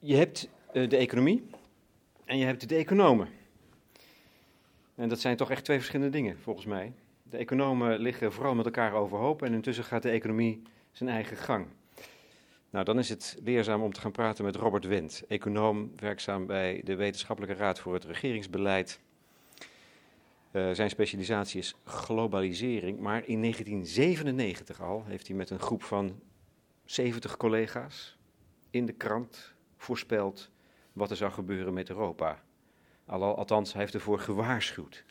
je hebt uh, de economie en je hebt de economen. En dat zijn toch echt twee verschillende dingen, volgens mij. De economen liggen vooral met elkaar overhoop en intussen gaat de economie zijn eigen gang. Nou, dan is het leerzaam om te gaan praten met Robert Wendt, econoom werkzaam bij de Wetenschappelijke Raad voor het Regeringsbeleid. Uh, zijn specialisatie is globalisering, maar in 1997 al heeft hij met een groep van 70 collega's in de krant voorspeld wat er zou gebeuren met Europa. Althans, hij heeft ervoor gewaarschuwd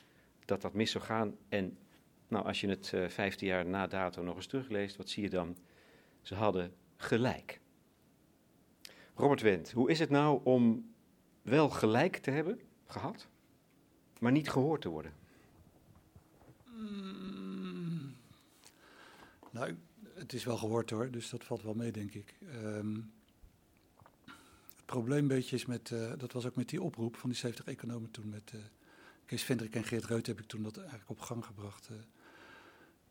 dat dat mis zou gaan. En nou, als je het uh, 15 jaar na dato nog eens terugleest, wat zie je dan? Ze hadden gelijk. Robert Wendt, hoe is het nou om wel gelijk te hebben gehad, maar niet gehoord te worden? Mm. nou, het is wel gehoord hoor, dus dat valt wel mee, denk ik. Um, probleem beetje is met, uh, dat was ook met die oproep van die 70 economen toen, met uh, Kees Vendrik en Geert Reut heb ik toen dat eigenlijk op gang gebracht. Uh,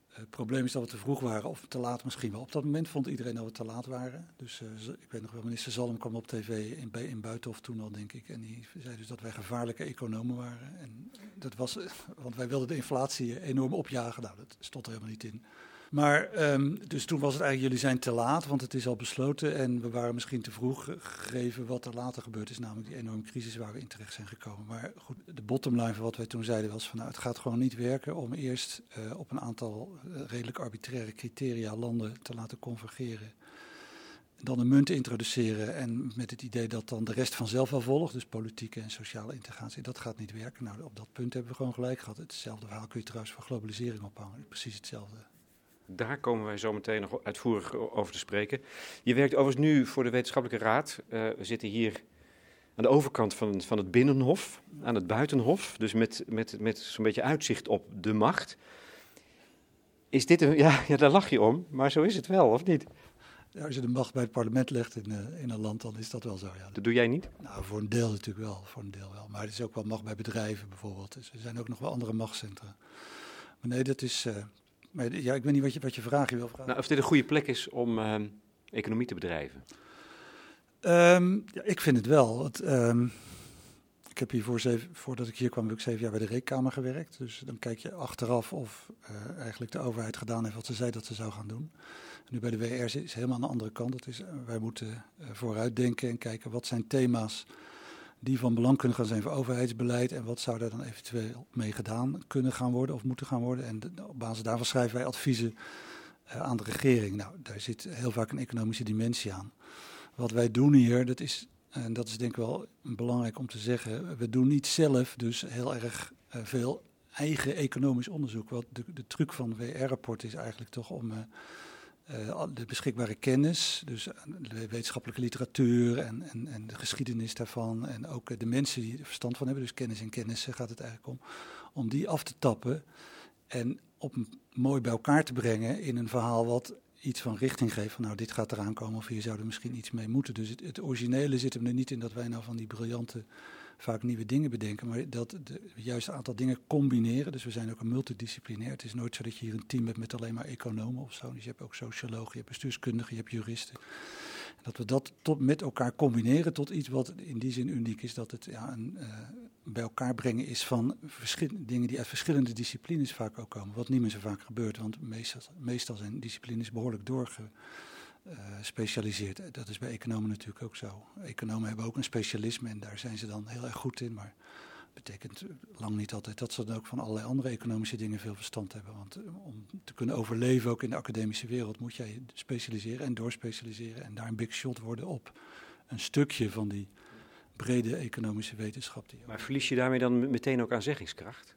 het probleem is dat we te vroeg waren, of te laat misschien wel. Op dat moment vond iedereen dat we te laat waren. Dus ik weet nog wel, minister Zalm kwam op tv in, in Buitenhof toen al, denk ik. En die zei dus dat wij gevaarlijke economen waren. En dat was, want wij wilden de inflatie enorm opjagen. Nou, dat stond er helemaal niet in. Maar um, dus toen was het eigenlijk, jullie zijn te laat, want het is al besloten. En we waren misschien te vroeg gegeven wat er later gebeurd is, namelijk die enorme crisis waar we in terecht zijn gekomen. Maar goed, de bottomline van wat wij toen zeiden was van nou, het gaat gewoon niet werken om eerst uh, op een aantal uh, redelijk arbitraire criteria landen te laten convergeren. Dan een munt introduceren en met het idee dat dan de rest vanzelf wel volgt, dus politieke en sociale integratie, dat gaat niet werken. Nou, op dat punt hebben we gewoon gelijk gehad. Hetzelfde verhaal kun je trouwens voor globalisering ophangen, precies hetzelfde. Daar komen wij zo meteen nog uitvoerig over te spreken. Je werkt overigens nu voor de Wetenschappelijke Raad. Uh, we zitten hier aan de overkant van, van het Binnenhof, aan het Buitenhof. Dus met, met, met zo'n beetje uitzicht op de macht. Is dit een. Ja, ja, daar lach je om, maar zo is het wel, of niet? Ja, als je de macht bij het parlement legt in, uh, in een land, dan is dat wel zo. Ja. Dat doe jij niet? Nou, voor een deel natuurlijk wel. Voor een deel wel. Maar het is ook wel macht bij bedrijven bijvoorbeeld. Dus er zijn ook nog wel andere machtscentra. Maar nee, dat is. Uh, maar ja, ik weet niet wat je, wat je vraag je wil vragen. Nou, of dit een goede plek is om uh, economie te bedrijven? Um, ja, ik vind het wel. Het, um, ik heb hier voor zeven, voordat ik hier kwam, heb ik zeven jaar bij de Reekkamer gewerkt. Dus dan kijk je achteraf of uh, eigenlijk de overheid gedaan heeft wat ze zei dat ze zou gaan doen. En nu bij de WR is het helemaal aan de andere kant. Dat is, uh, wij moeten uh, vooruitdenken en kijken wat zijn thema's die van belang kunnen gaan zijn voor overheidsbeleid en wat zou daar dan eventueel mee gedaan kunnen gaan worden of moeten gaan worden. En de, op basis daarvan schrijven wij adviezen uh, aan de regering. Nou, daar zit heel vaak een economische dimensie aan. Wat wij doen hier, dat is, en dat is denk ik wel belangrijk om te zeggen, we doen niet zelf dus heel erg uh, veel eigen economisch onderzoek. Wat de, de truc van WR-rapport is eigenlijk toch om... Uh, de beschikbare kennis, dus de wetenschappelijke literatuur en, en, en de geschiedenis daarvan. En ook de mensen die er verstand van hebben, dus kennis en kennis gaat het eigenlijk om. Om die af te tappen en op mooi bij elkaar te brengen in een verhaal wat iets van richting geeft. Van nou, dit gaat eraan komen of hier zouden we misschien iets mee moeten. Dus het, het originele zit hem er niet in dat wij nou van die briljante vaak nieuwe dingen bedenken, maar dat de juiste aantal dingen combineren. Dus we zijn ook een multidisciplinair. Het is nooit zo dat je hier een team hebt met alleen maar economen of zo. Dus je hebt ook sociologen, je hebt bestuurskundigen, je hebt juristen. En dat we dat tot, met elkaar combineren tot iets wat in die zin uniek is, dat het ja, een uh, bij elkaar brengen is van dingen die uit verschillende disciplines vaak ook komen. Wat niet meer zo vaak gebeurt, want meestal, meestal zijn disciplines behoorlijk doorge uh, specialiseert. Dat is bij economen natuurlijk ook zo. Economen hebben ook een specialisme en daar zijn ze dan heel erg goed in. Maar dat betekent lang niet altijd dat ze dan ook van allerlei andere economische dingen veel verstand hebben. Want eh, om te kunnen overleven ook in de academische wereld moet jij specialiseren en doorspecialiseren. En daar een big shot worden op een stukje van die brede economische wetenschap. Die maar verlies je daarmee dan meteen ook aan zeggingskracht?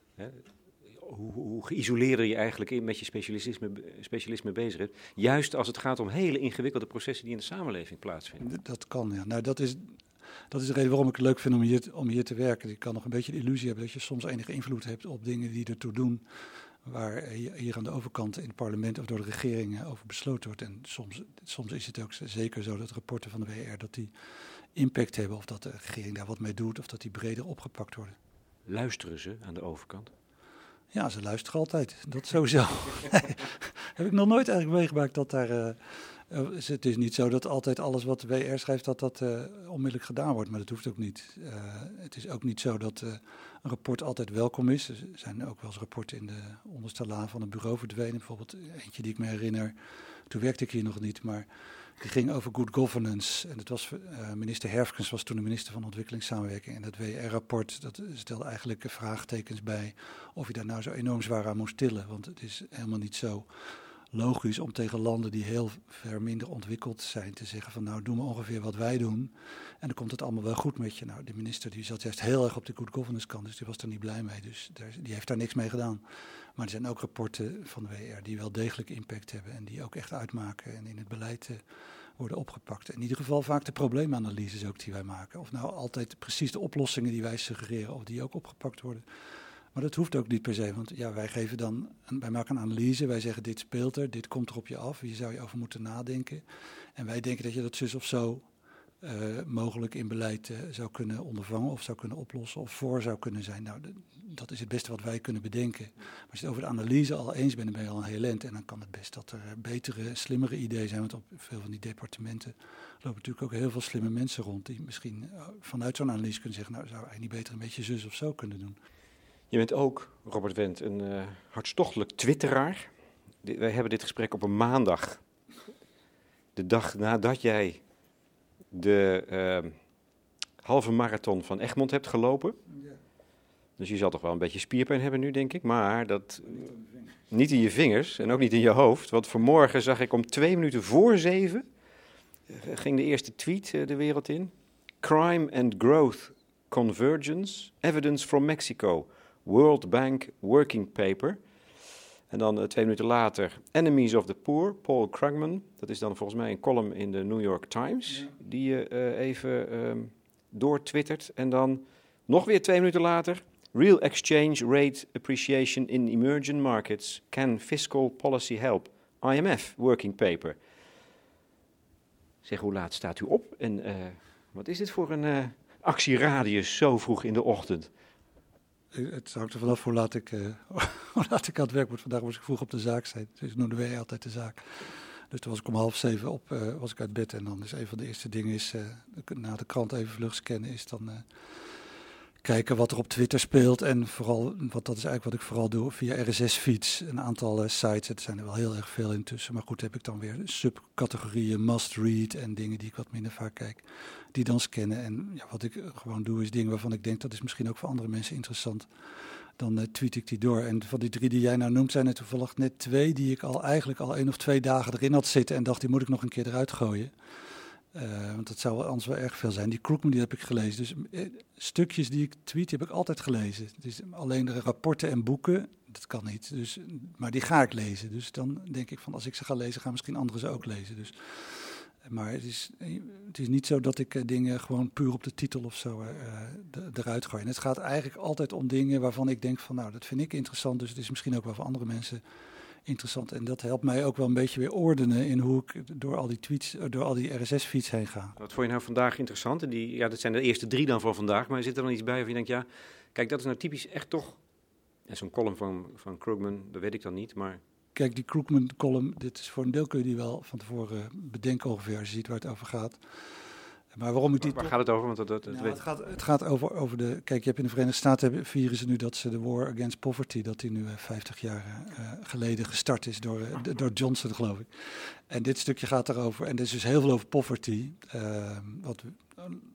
Hoe, hoe geïsoleerder je eigenlijk in met je specialisme, specialisme bezig bent. Juist als het gaat om hele ingewikkelde processen die in de samenleving plaatsvinden. Dat kan, ja. Nou, dat is, dat is de reden waarom ik het leuk vind om hier, om hier te werken. Ik kan nog een beetje de illusie hebben dat je soms enige invloed hebt op dingen die ertoe doen. Waar hier aan de overkant in het parlement of door de regering over besloten wordt. En soms, soms is het ook zeker zo dat rapporten van de WR dat die impact hebben. Of dat de regering daar wat mee doet of dat die breder opgepakt worden. Luisteren ze aan de overkant? Ja, ze luisteren altijd. Dat sowieso. Heb ik nog nooit eigenlijk meegemaakt dat daar uh, Uh, het is niet zo dat altijd alles wat de WR schrijft, dat dat uh, onmiddellijk gedaan wordt. Maar dat hoeft ook niet. Het is ook niet zo dat een rapport altijd welkom is. Er zijn ook wel eens rapporten in de onderste laan van een bureau verdwenen. Bijvoorbeeld eentje die ik me herinner. Toen werkte ik hier nog niet, maar ging over good governance. En het was, minister Herfkens was toen de minister van Ontwikkelingssamenwerking. En dat WR-rapport, dat stelde eigenlijk vraagtekens bij of je daar nou zo enorm zwaar aan moest tillen. Want het is helemaal niet zo logisch om tegen landen die heel ver minder ontwikkeld zijn te zeggen van nou doen we ongeveer wat wij doen en dan komt het allemaal wel goed met je. Nou, de minister die zat juist heel erg op de good governance kant, dus die was er niet blij mee. Dus daar, die heeft daar niks mee gedaan. Maar er zijn ook rapporten van de WR die wel degelijk impact hebben en die ook echt uitmaken en in het beleid uh, worden opgepakt. In ieder geval vaak de probleemanalyses ook die wij maken. Of nou altijd precies de oplossingen die wij suggereren of die ook opgepakt worden. Maar dat hoeft ook niet per se, want ja, wij geven dan, wij maken een analyse, wij zeggen dit speelt er, dit komt er op je af, hier zou je over moeten nadenken. En wij denken dat je dat zus of zo uh, mogelijk in beleid uh, zou kunnen ondervangen of zou kunnen oplossen of voor zou kunnen zijn. Nou, dat is het beste wat wij kunnen bedenken. Maar als je het over de analyse al eens bent, dan ben je al een heel end. En dan kan het best dat er betere, slimmere ideeën zijn. Want op veel van die departementen lopen natuurlijk ook heel veel slimme mensen rond. Die misschien uh, vanuit zo'n analyse kunnen zeggen, nou zou hij niet beter een beetje zus of zo kunnen doen. Je bent ook, Robert Wendt, een uh, hartstochtelijk twitteraar. D wij hebben dit gesprek op een maandag. De dag nadat jij de uh, halve marathon van Egmond hebt gelopen. Ja. Dus je zal toch wel een beetje spierpijn hebben nu, denk ik. Maar dat niet in je vingers en ook niet in je hoofd. Want vanmorgen zag ik om twee minuten voor zeven... Uh, ging de eerste tweet uh, de wereld in. Crime and Growth Convergence, Evidence from Mexico... World Bank Working Paper. En dan uh, twee minuten later Enemies of the Poor, Paul Krugman. Dat is dan volgens mij een column in de New York Times, ja. die je uh, even um, doortwittert. En dan nog weer twee minuten later Real Exchange Rate Appreciation in Emerging Markets. Can Fiscal Policy Help? IMF Working Paper. Zeg, hoe laat staat u op? En uh, wat is dit voor een actieradius zo vroeg in de ochtend? Het hangt er vanaf hoe laat, ik, uh, laat ik aan het werk moet. Vandaag moest ik vroeg op de zaak zijn. Dus noemden wij altijd de zaak. Dus toen was ik om half zeven op, uh, was ik uit bed. En dan is een van de eerste dingen is, na de krant even vlug scannen, is dan kijken wat er op Twitter speelt. En vooral, wat dat is eigenlijk wat ik vooral doe, via RSS-feeds. Een aantal sites, er zijn er wel heel erg veel intussen. Maar goed, heb ik dan weer subcategorieën, must-read en dingen die ik wat minder vaak kijk die dan scannen. En ja, wat ik gewoon doe is dingen waarvan ik denk dat is misschien ook voor andere mensen interessant. Dan uh, tweet ik die door. En van die drie die jij nou noemt, zijn er toevallig net twee die ik al eigenlijk al één of twee dagen erin had zitten. En dacht, die moet ik nog een keer eruit gooien. Uh, want dat zou anders wel erg veel zijn. Die Crookman die heb ik gelezen. Dus stukjes die ik tweet, heb ik altijd gelezen. Dus alleen de rapporten en boeken, dat kan niet. Dus, maar die ga ik lezen. Dus dan denk ik van, als ik ze ga lezen, gaan misschien anderen ze ook lezen. Dus maar het is, het is niet zo dat ik eh, dingen gewoon puur op de titel of zo uh, eruit gooi. En het gaat eigenlijk altijd om dingen waarvan ik denk van nou, dat vind ik interessant. Dus het is misschien ook wel voor andere mensen interessant. En dat helpt mij ook wel een beetje weer ordenen in hoe ik door al die tweets, door al die RSS-feeds heen ga. Wat vond je nou vandaag interessant? En die, ja, dat zijn de eerste drie dan voor vandaag. Maar zit er dan iets bij of je denkt, ja, kijk, dat is nou typisch echt toch... Zo'n column van, van Krugman, dat weet ik dan niet, maar Kijk, die Krugman-column, dit is voor een deel kun je die wel van tevoren bedenken ongeveer als je ziet waar het over gaat. Maar waarom ik die. Waar, gaat het over? Want dat, dat, nou, het, gaat, het gaat over, over de. Kijk, je hebt in de Verenigde Staten vieren ze nu dat ze de War Against Poverty, dat die nu 50 eh, jaar uh, geleden gestart is door, uh, door Johnson, geloof ik. En dit stukje gaat erover. En dit is dus heel veel over poverty. Uh, wat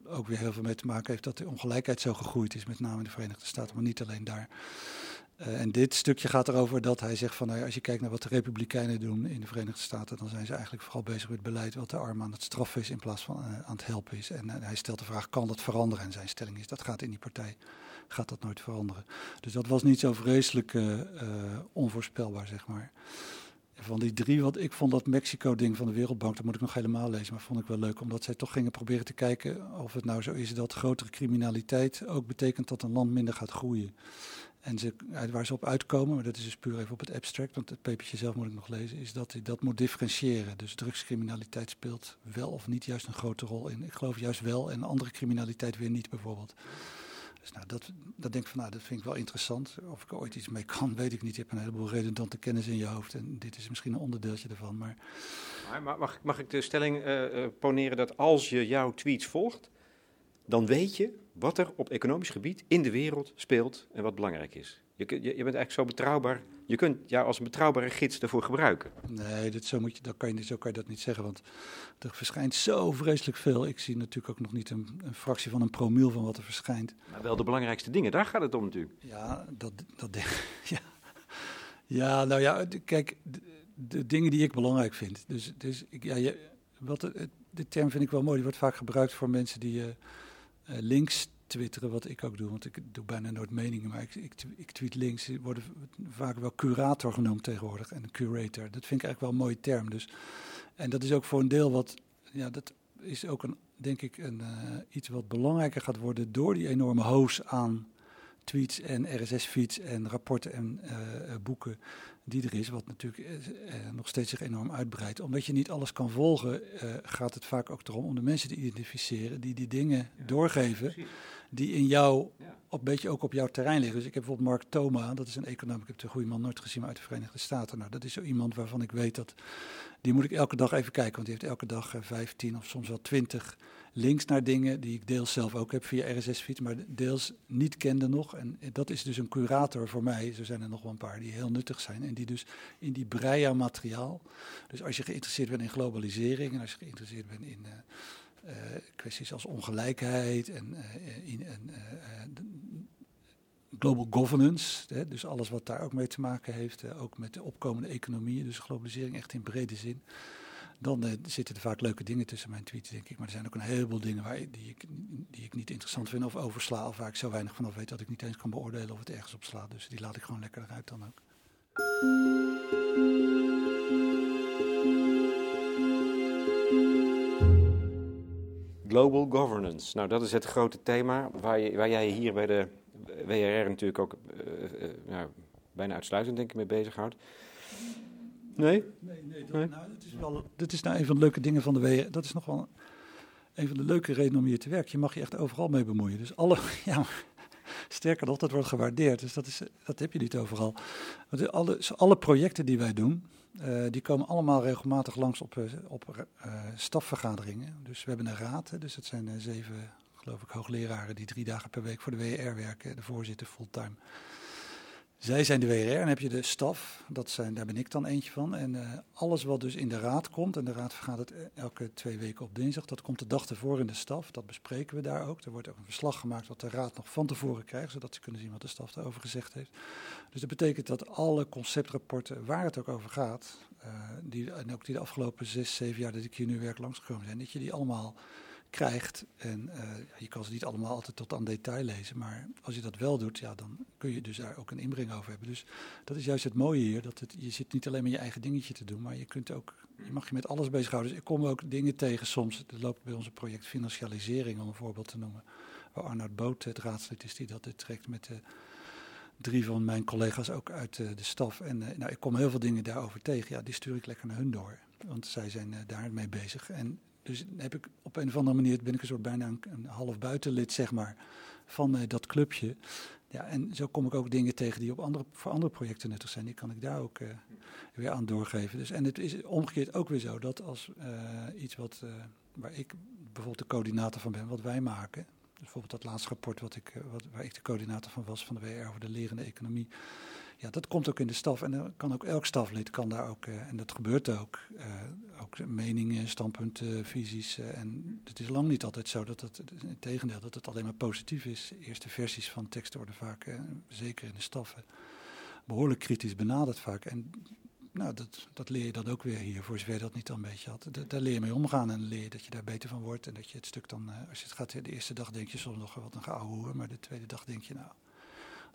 ook weer heel veel mee te maken heeft dat de ongelijkheid zo gegroeid is, met name in de Verenigde Staten, maar niet alleen daar. Uh, en dit stukje gaat erover dat hij zegt van nou als je kijkt naar wat de Republikeinen doen in de Verenigde Staten, dan zijn ze eigenlijk vooral bezig met beleid wat de armen aan het straffen is in plaats van uh, aan het helpen is. En hij stelt de vraag, kan dat veranderen? En zijn stelling is, dat gaat in die partij, gaat dat nooit veranderen. Dus dat was niet zo vreselijk onvoorspelbaar, zeg maar. Van die drie, wat ik vond dat Mexico-ding van de Wereldbank, dat moet ik nog helemaal lezen, maar vond ik wel leuk, omdat zij toch gingen proberen te kijken of het nou zo is dat grotere criminaliteit ook betekent dat een land minder gaat groeien. En ze, waar ze op uitkomen, maar dat is dus puur even op het abstract, want het papertje zelf moet ik nog lezen, is dat hij dat moet differentiëren. Dus drugscriminaliteit speelt wel of niet juist een grote rol in. Ik geloof juist wel en andere criminaliteit weer niet bijvoorbeeld. Dus nou, dat, dat denk ik van, nou, dat vind ik wel interessant. Of ik er ooit iets mee kan, weet ik niet. Je hebt een heleboel redundante kennis in je hoofd en dit is misschien een onderdeeltje ervan. Maar, maar mag, mag ik de stelling uh, poneren dat als je jouw tweets volgt, dan weet je wat er op economisch gebied in de wereld speelt en wat belangrijk is? Je, je, je bent eigenlijk zo betrouwbaar. Je kunt jou als een betrouwbare gids ervoor gebruiken. Nee, dat, zo, moet je, dat kan je, zo kan je dat niet zeggen. Want er verschijnt zo vreselijk veel. Ik zie natuurlijk ook nog niet een, een fractie van een promiel van wat er verschijnt. Maar wel de belangrijkste dingen, daar gaat het om natuurlijk. Ja, dat, dat ja. ja, nou ja, kijk, de, de, dingen die ik belangrijk vind. Dus, dus ja, je, wat, de, term vind ik wel mooi. Die wordt vaak gebruikt voor mensen die uh, links twitteren, wat ik ook doe, want ik doe bijna nooit meningen, maar ik, ik, ik tweet links. Worden vaak wel curator genoemd tegenwoordig en curator. Dat vind ik eigenlijk wel een mooie term. Dus. En dat is ook voor een deel wat, ja, dat is ook een, denk ik, een, uh, iets wat belangrijker gaat worden door die enorme hoos aan tweets en RSS-feeds en rapporten en uh, boeken die er is, wat natuurlijk uh, nog steeds zich enorm uitbreidt. Omdat je niet alles kan volgen, gaat het vaak ook erom om de mensen te identificeren die die dingen doorgeven die in jou, op, beetje ook op jouw terrein liggen. Dus ik heb bijvoorbeeld Mark Thoma, dat is een econoom, ik heb de goede man nooit gezien, maar uit de Verenigde Staten. Nou, dat is zo iemand waarvan ik weet dat, die moet ik elke dag even kijken, want die heeft elke dag 15 eh, of soms wel 20 links naar dingen die ik deels zelf ook heb via RSS-feed, maar deels niet kende nog. En dat is dus een curator voor mij, zo zijn er nog wel een paar die heel nuttig zijn en die dus in die brei aan materiaal, dus als je geïnteresseerd bent in globalisering en als je geïnteresseerd bent in... Uh, kwesties als ongelijkheid en, uh, in, en global governance, hè, dus alles wat daar ook mee te maken heeft, ook met de opkomende economieën, dus globalisering echt in brede zin. Dan zitten er vaak leuke dingen tussen mijn tweets, denk ik. Maar er zijn ook een heleboel dingen waar, die, ik, die ik niet interessant vind of oversla. Of waar ik zo weinig vanaf weet dat ik niet eens kan beoordelen of het ergens op slaat. Dus die laat ik gewoon lekker eruit dan ook. Global governance. Nou, dat is het grote thema waar, je, waar jij hier bij de WRR natuurlijk ook uh, uh, nou, bijna uitsluitend denk ik mee bezighoudt. Nee? Nee, nee, dat, nee? Nou, dat is wel, dat is nou een van de leuke dingen van de WRR. Dat is nog wel een van de leuke redenen om hier te werken. Je mag je echt overal mee bemoeien. Dus alle, ja, sterker nog, dat wordt gewaardeerd. Dus dat, is, dat heb je niet overal. Want alle, alle projecten die wij doen, die komen allemaal regelmatig langs op, uh, op uh, stafvergaderingen. Dus we hebben een raad, dus dat zijn zeven, geloof ik, hoogleraren die drie dagen per week voor de WR werken, de voorzitter fulltime. Zij zijn de WRR en heb je de staf, dat zijn, daar ben ik dan eentje van. En uh, alles wat dus in de raad komt, en de raad vergadert elke twee weken op dinsdag, dat komt de dag ervoor in de staf. Dat bespreken we daar ook. Er wordt ook een verslag gemaakt wat de raad nog van tevoren krijgt, zodat ze kunnen zien wat de staf daarover gezegd heeft. Dus dat betekent dat alle conceptrapporten, waar het ook over gaat, uh, die, en ook die de afgelopen zes, zeven jaar dat ik hier nu werk langsgekomen zijn, dat je die allemaal krijgt. En uh, je kan ze niet allemaal altijd tot aan detail lezen, maar als je dat wel doet, ja, dan kun je dus daar ook een inbreng over hebben. Dus dat is juist het mooie hier, dat het, je zit niet alleen met je eigen dingetje te doen, maar je kunt ook, je mag je met alles bezighouden. Dus ik kom ook dingen tegen soms, er loopt bij ons project financialisering, om een voorbeeld te noemen, waar Arnoud Boot het raadslid is die dat trekt met de drie van mijn collega's ook uit de staf. En uh, nou, ik kom heel veel dingen daarover tegen. Ja, die stuur ik lekker naar hun door. Want zij zijn uh, daarmee bezig. En dus heb ik op een of andere manier ben ik een soort bijna een, half buitenlid, zeg maar, van uh, dat clubje. Ja, en zo kom ik ook dingen tegen die op andere, voor andere projecten nuttig zijn. Die kan ik daar ook uh, weer aan doorgeven. Dus, en het is omgekeerd ook weer zo dat als uh, iets wat, waar ik bijvoorbeeld de coördinator van ben, wat wij maken. Dus bijvoorbeeld dat laatste rapport wat ik, wat, waar ik de coördinator van was van de WR over de lerende economie ja, dat komt ook in de staf. En dan kan ook elk staflid kan daar ook, uh, en dat gebeurt ook, uh, ook meningen, standpunten, visies. Uh, en het is lang niet altijd zo dat het, in tegendeel, dat het alleen maar positief is. Eerste versies van teksten worden vaak, zeker in de staf, behoorlijk kritisch benaderd vaak. En nou, dat, dat leer je dan ook weer hier, voor zover je dat niet al een beetje had. Da daar leer je mee omgaan en leer je dat je daar beter van wordt. En dat je het stuk dan, als je het gaat, de eerste dag denk je soms nog wat een geouwe maar de tweede dag denk je, nou,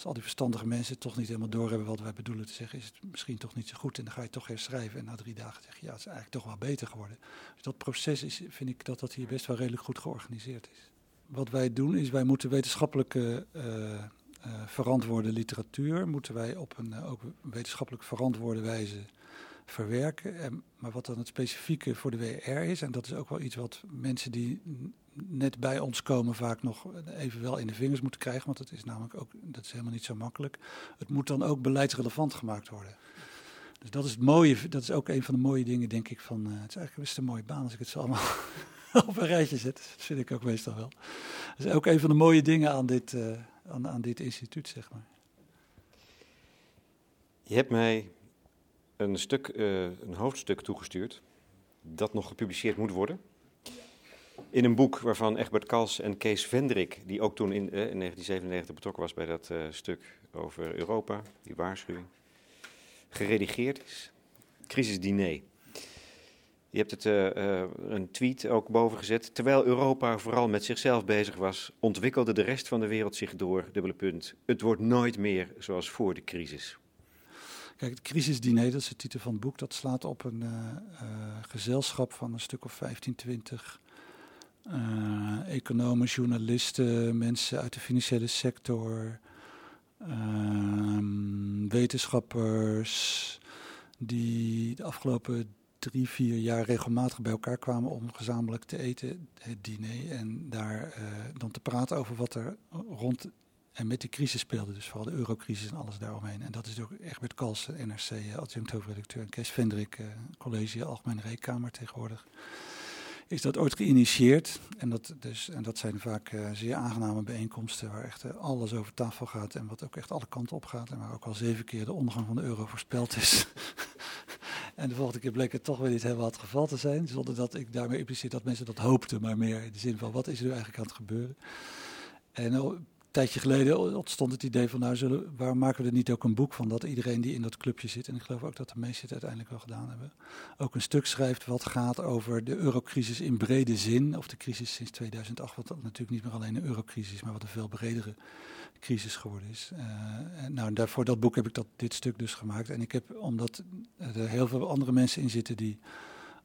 als al die verstandige mensen toch niet helemaal doorhebben wat wij bedoelen te zeggen, is het misschien toch niet zo goed. En dan ga je toch herschrijven. En na drie dagen zeg je, ja, het is eigenlijk toch wel beter geworden. Dus dat proces is, vind ik dat dat hier best wel redelijk goed georganiseerd is. Wat wij doen is, wij moeten wetenschappelijke uh, uh, verantwoorde literatuur, moeten wij op een uh, ook wetenschappelijk verantwoorde wijze verwerken. En, maar wat dan het specifieke voor de WR is, en dat is ook wel iets wat mensen die net bij ons komen vaak nog even wel in de vingers moeten krijgen. Want dat is namelijk ook dat is helemaal niet zo makkelijk. Het moet dan ook beleidsrelevant gemaakt worden. Dus dat is het mooie. Dat is ook een van de mooie dingen, denk ik. Van, het is eigenlijk best een mooie baan als ik het zo allemaal op een rijtje zet. Dat vind ik ook meestal wel. Dat is ook een van de mooie dingen aan dit, aan, aan dit instituut, zeg maar. Je hebt mij een, stuk, uh, een hoofdstuk toegestuurd dat nog gepubliceerd moet worden. In een boek waarvan Egbert Kals en Kees Vendrik, die ook toen in, uh, in 1997 betrokken was bij dat uh, stuk over Europa, die waarschuwing, geredigeerd is. Crisisdiner. Je hebt het, een tweet ook boven gezet. Terwijl Europa vooral met zichzelf bezig was, ontwikkelde de rest van de wereld zich door, dubbele punt. Het wordt nooit meer zoals voor de crisis. Kijk, het crisisdiner, dat is de titel van het boek, dat slaat op een gezelschap van een stuk of 15, 20 uh, economen, journalisten, mensen uit de financiële sector, ehm, wetenschappers, die de afgelopen drie, vier jaar regelmatig bij elkaar kwamen om gezamenlijk te eten, het diner, en daar dan te praten over wat er rond en met die crisis speelde dus vooral de eurocrisis en alles daaromheen. En dat is ook Egbert Kals, NRC, eh, adjunct hoofdredacteur, en Kees Vendrik, eh, college Algemene Rekenkamer tegenwoordig. Is dat ooit geïnitieerd. En dat, dus, en dat zijn vaak uh, zeer aangename bijeenkomsten waar echt uh, alles over tafel gaat. En wat ook echt alle kanten op gaat. En waar ook al zeven keer de ondergang van de euro voorspeld is. en de volgende keer bleek het toch weer niet helemaal het geval te zijn. Zonder dat ik daarmee impliceer dat mensen dat hoopten. Maar meer in de zin van wat is er nu eigenlijk aan het gebeuren. En tijdje geleden ontstond het idee van, nou, zullen, waarom maken we er niet ook een boek van dat iedereen die in dat clubje zit, en ik geloof ook dat de meesten het uiteindelijk wel gedaan hebben, ook een stuk schrijft wat gaat over de eurocrisis in brede zin, of de crisis sinds 2008, wat natuurlijk niet meer alleen een eurocrisis, maar wat een veel bredere crisis geworden is. Uh, nou, daarvoor dat boek heb ik dat, dit stuk dus gemaakt. En ik heb, omdat er heel veel andere mensen in zitten die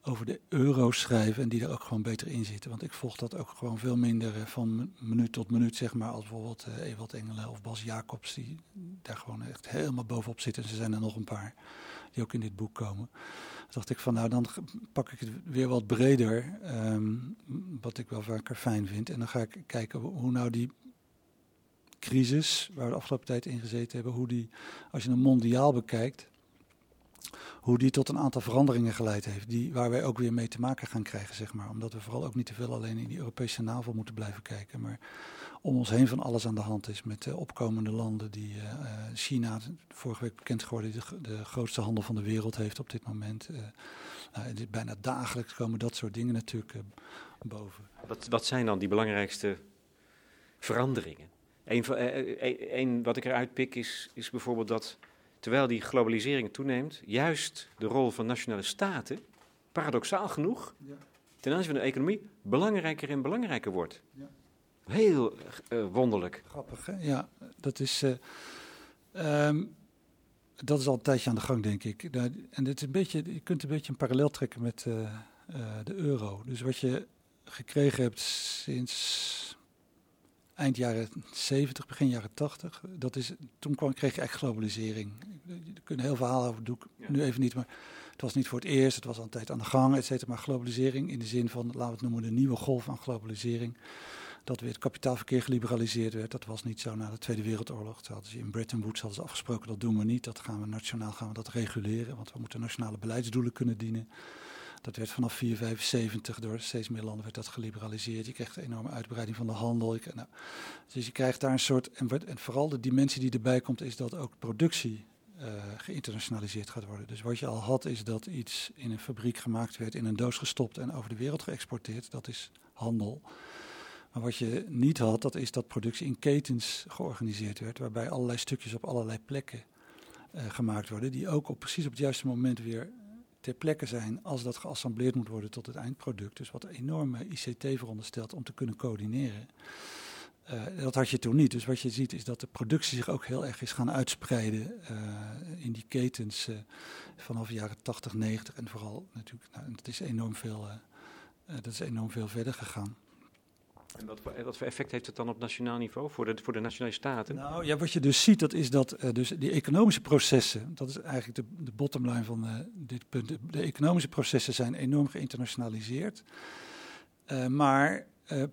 over de euro schrijven en die er ook gewoon beter in zitten. Want ik volg dat ook gewoon veel minder eh, van minuut tot minuut, zeg maar, als bijvoorbeeld uh, Ewald Engelen of Bas Jacobs, die daar gewoon echt helemaal bovenop zitten. En er zijn er nog een paar die ook in dit boek komen. Dan dacht ik van, nou, dan pak ik het weer wat breder, um, wat ik wel vaker fijn vind. En dan ga ik kijken hoe nou die crisis, waar we de afgelopen tijd in gezeten hebben, hoe die, als je hem mondiaal bekijkt, hoe die tot een aantal veranderingen geleid heeft, die, waar wij ook weer mee te maken gaan krijgen, zeg maar. Omdat we vooral ook niet te veel alleen in die Europese navel moeten blijven kijken, maar om ons heen van alles aan de hand is met de opkomende landen die uh, China, vorige week bekend geworden, de, de, grootste handel van de wereld heeft op dit moment. Nou, bijna dagelijks komen dat soort dingen natuurlijk boven. Wat, wat zijn dan die belangrijkste veranderingen? Een, wat ik eruit pik is, is bijvoorbeeld dat terwijl die globalisering toeneemt, juist de rol van nationale staten, paradoxaal genoeg, ja. ten aanzien van de economie, belangrijker en belangrijker wordt. Ja. Heel uh, wonderlijk. Grappig, hè? Ja, dat is, uh, um, dat is al een tijdje aan de gang, denk ik. En het is een beetje, je kunt een beetje een parallel trekken met uh, de euro. Dus wat je gekregen hebt sinds eind jaren 70, begin jaren 80. Dat is, toen kwam, kreeg je echt globalisering. Er kunnen heel verhaal over, doe ik nu even niet, maar het was niet voor het eerst, het was al een tijd aan de gang, et cetera. Maar globalisering in de zin van, laten we het noemen, de nieuwe golf van globalisering. Dat weer het kapitaalverkeer geliberaliseerd werd. Dat was niet zo na de Tweede Wereldoorlog. Toen hadden ze in Bretton Woods hadden ze afgesproken, dat doen we niet. Dat gaan we nationaal gaan we dat reguleren, want we moeten nationale beleidsdoelen kunnen dienen. Dat werd vanaf 475 door steeds meer landen werd dat geliberaliseerd. Je krijgt een enorme uitbreiding van de handel. Nou, dus je krijgt daar een soort. En, vooral de dimensie die erbij komt, is dat ook productie uh, geïnternationaliseerd gaat worden. Dus wat je al had, is dat iets in een fabriek gemaakt werd, in een doos gestopt en over de wereld geëxporteerd. Dat is handel. Maar wat je niet had, dat is dat productie in ketens georganiseerd werd, waarbij allerlei stukjes op allerlei plekken uh, gemaakt worden, die ook op precies op het juiste moment weer ter plekke zijn als dat geassembleerd moet worden tot het eindproduct. Dus wat een enorme ICT veronderstelt om te kunnen coördineren. Uh, dat had je toen niet. Dus wat je ziet is dat de productie zich ook heel erg is gaan uitspreiden uh, in die ketens uh, vanaf de jaren 80, 90 en vooral natuurlijk, nou, is enorm veel, dat is enorm veel verder gegaan. En wat voor, wat effect heeft het dan op nationaal niveau voor de, voor de nationale staten? Nou ja, wat je dus ziet, dat is dat uh, dus die economische processen, dat is eigenlijk de, de bottomline van uh, dit punt. De, de, economische processen zijn enorm geïnternationaliseerd. Uh, maar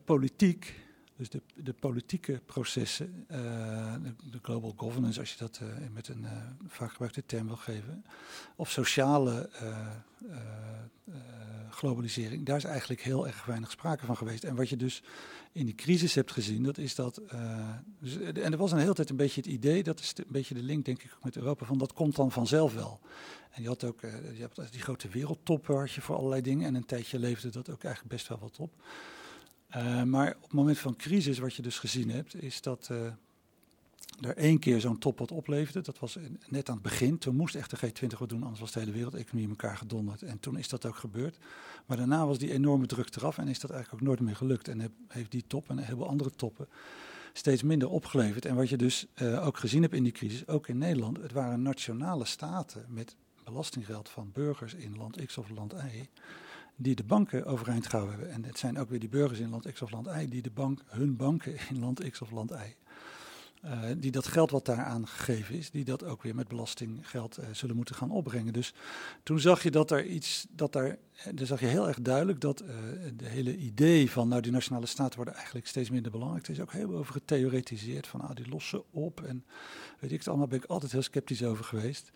politiek dus de, de politieke processen, uh, de, global governance, als je dat uh, met een uh, vaak gebruikte term wil geven, of sociale globalisering, daar is eigenlijk heel erg weinig sprake van geweest. En wat je dus in die crisis hebt gezien, dat is dat. Dus, en er was een hele tijd een beetje het idee, dat is een beetje de link, denk ik, met Europa, van dat komt dan vanzelf wel. En je had ook je hebt die grote wereldtoppen had je voor allerlei dingen. En een tijdje leefde dat ook eigenlijk best wel wat op. Uh, maar op het moment van crisis, wat je dus gezien hebt, is dat uh, er één keer zo'n top wat opleverde. Dat was net aan het begin. Toen moest echt de G20 wat doen, anders was de hele wereldeconomie in elkaar gedonderd. En toen is dat ook gebeurd. Maar daarna was die enorme druk eraf en is dat eigenlijk ook nooit meer gelukt. En heeft die top en een heleboel andere toppen steeds minder opgeleverd. En wat je dus uh, ook gezien hebt in die crisis, ook in Nederland, het waren nationale staten met belastinggeld van burgers in land X of land Y die de banken overeind gehouden hebben. En het zijn ook weer die burgers in land X of land Y die de bank, hun banken in land X of land Y uh, die dat geld wat daar aangegeven is, die dat ook weer met belastinggeld uh, zullen moeten gaan opbrengen. Dus toen zag je dat er iets, dat daar, dan zag je heel erg duidelijk dat uh, de hele idee van, nou die nationale staten worden eigenlijk steeds minder belangrijk. Er is ook heel over getheoretiseerd van, ah die lossen op en weet ik het allemaal, ben ik altijd heel sceptisch over geweest.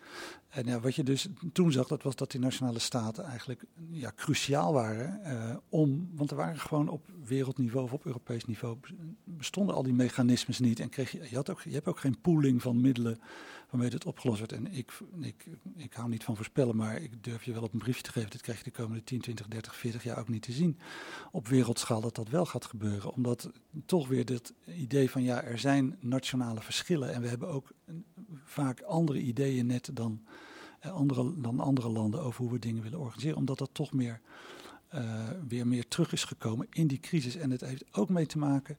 En ja, wat je dus toen zag, dat was dat die nationale staten eigenlijk ja, cruciaal waren om, want er waren gewoon op wereldniveau of op Europees niveau bestonden al die mechanismes niet en kreeg je, je had ook, je hebt ook geen pooling van middelen waarmee het opgelost wordt. En ik, ik, ik hou niet van voorspellen, maar ik durf je wel op een briefje te geven. Dit krijg je de komende 10, 20, 30, 40 jaar ook niet te zien. Op wereldschaal dat dat wel gaat gebeuren. Omdat toch weer dit idee van ja, er zijn nationale verschillen. En we hebben ook vaak andere ideeën net dan, eh, andere, dan andere landen over hoe we dingen willen organiseren. Omdat dat toch meer, uh, weer meer terug is gekomen in die crisis. En het heeft ook mee te maken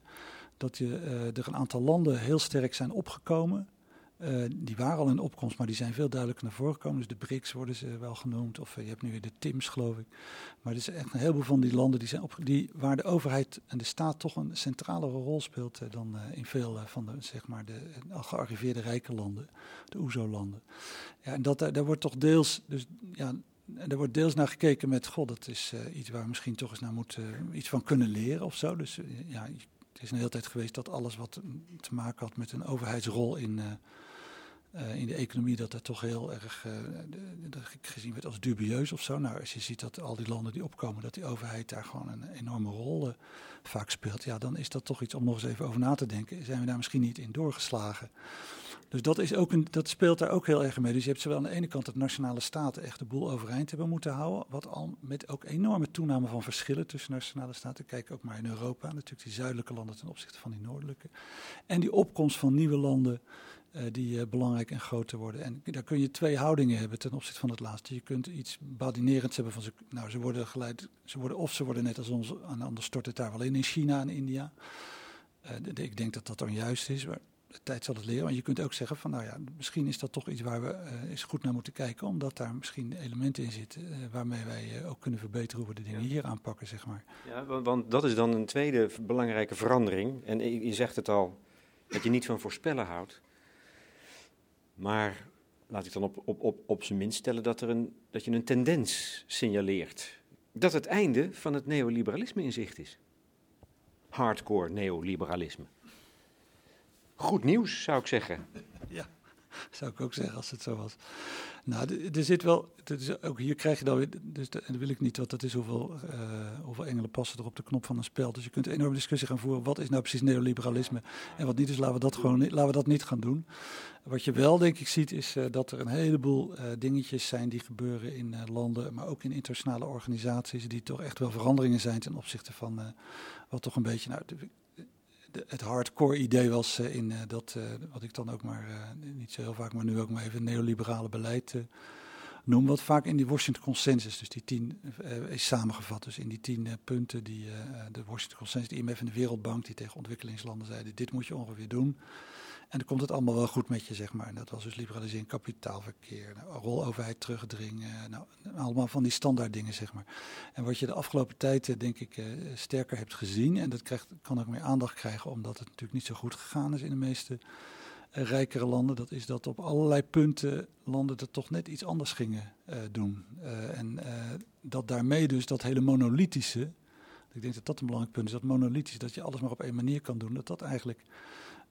dat je, uh, er een aantal landen heel sterk zijn opgekomen. Uh, die waren al in opkomst, maar die zijn veel duidelijker naar voren gekomen. Dus de BRICS worden ze wel genoemd, of uh, je hebt nu weer de TIMS, geloof ik. Maar er is echt een heleboel van die landen die zijn op, die, waar de overheid en de staat toch een centralere rol speelt uh, dan in veel van de, zeg maar de al gearriveerde rijke landen, de OESO-landen. Ja, en dat, daar wordt toch deels, dus ja, er wordt deels naar gekeken met, god, dat is iets waar we misschien toch eens naar moeten, iets van kunnen leren of zo. Dus ja, het is een hele tijd geweest dat alles wat te maken had met een overheidsrol in, uh, in de economie, dat dat toch heel erg uh, gezien werd als dubieus of zo. Nou, als je ziet dat al die landen die opkomen, dat die overheid daar gewoon een enorme rol vaak speelt, ja, dan is dat toch iets om nog eens even over na te denken. Zijn we daar misschien niet in doorgeslagen? Dus dat, is ook een, dat speelt daar ook heel erg mee. Dus je hebt zowel aan de ene kant dat nationale staten echt de boel overeind hebben moeten houden. Wat al met ook enorme toename van verschillen tussen nationale staten. Kijk ook maar in Europa, natuurlijk die zuidelijke landen ten opzichte van die noordelijke. En die opkomst van nieuwe landen die uh, belangrijk en groter worden. En daar kun je twee houdingen hebben ten opzichte van het laatste. Je kunt iets badinerends hebben van ze, nou, ze worden geleid, ze worden, of ze worden net als ons, en anders stort het daar wel in, in China en India. De, ik denk dat dat dan juist is. Maar de tijd zal het leren. Want je kunt ook zeggen van nou ja, misschien is dat toch iets waar we uh, eens goed naar moeten kijken. Omdat daar misschien elementen in zitten uh, waarmee wij uh, ook kunnen verbeteren hoe we de dingen ja. hier aanpakken, zeg maar. Ja, want, want, dat is dan een tweede belangrijke verandering. En je, je zegt het al, dat je niet van voorspellen houdt. Maar laat ik dan op, op, op, op zijn minst stellen dat, er een, dat je een tendens signaleert. Dat het einde van het neoliberalisme in zicht is. Hardcore neoliberalisme. Goed nieuws, zou ik zeggen. Ja, zou ik ook zeggen als het zo was. Nou, er zit wel, is, ook hier krijg je dan weer, dus dat wil ik niet, want dat is hoeveel, uh, hoeveel engelen passen er op de knop van een spel. Dus je kunt een enorme discussie gaan voeren, wat is nou precies neoliberalisme en wat niet. Dus laten we dat gewoon laten we dat niet gaan doen. Wat je wel, denk ik, ziet, is uh, dat er een heleboel uh, dingetjes zijn die gebeuren in landen, maar ook in internationale organisaties, die toch echt wel veranderingen zijn ten opzichte van wat toch een beetje, nou, het hardcore idee was uh, in uh, dat, uh, wat ik dan ook maar, niet zo heel vaak, maar nu ook maar even neoliberale beleid noem. Wat vaak in die Washington Consensus, dus die tien, is samengevat. Dus in die tien punten die de Washington Consensus, de IMF en de Wereldbank, die tegen ontwikkelingslanden zeiden, dit moet je ongeveer doen. En dan komt het allemaal wel goed met je, zeg maar. En dat was dus liberalisering, kapitaalverkeer, nou, roloverheid terugdringen. Nou, allemaal van die standaard dingen, zeg maar. En wat je de afgelopen tijd, eh, denk ik, uh, sterker hebt gezien... en dat krijgt, kan ook meer aandacht krijgen... omdat het natuurlijk niet zo goed gegaan is in de meeste uh, rijkere landen... dat is dat op allerlei punten landen er toch net iets anders gingen doen. en dat daarmee dus dat hele monolithische Ik denk dat dat een belangrijk punt is. Dat monolithisch, dat je alles maar op één manier kan doen. Dat dat eigenlijk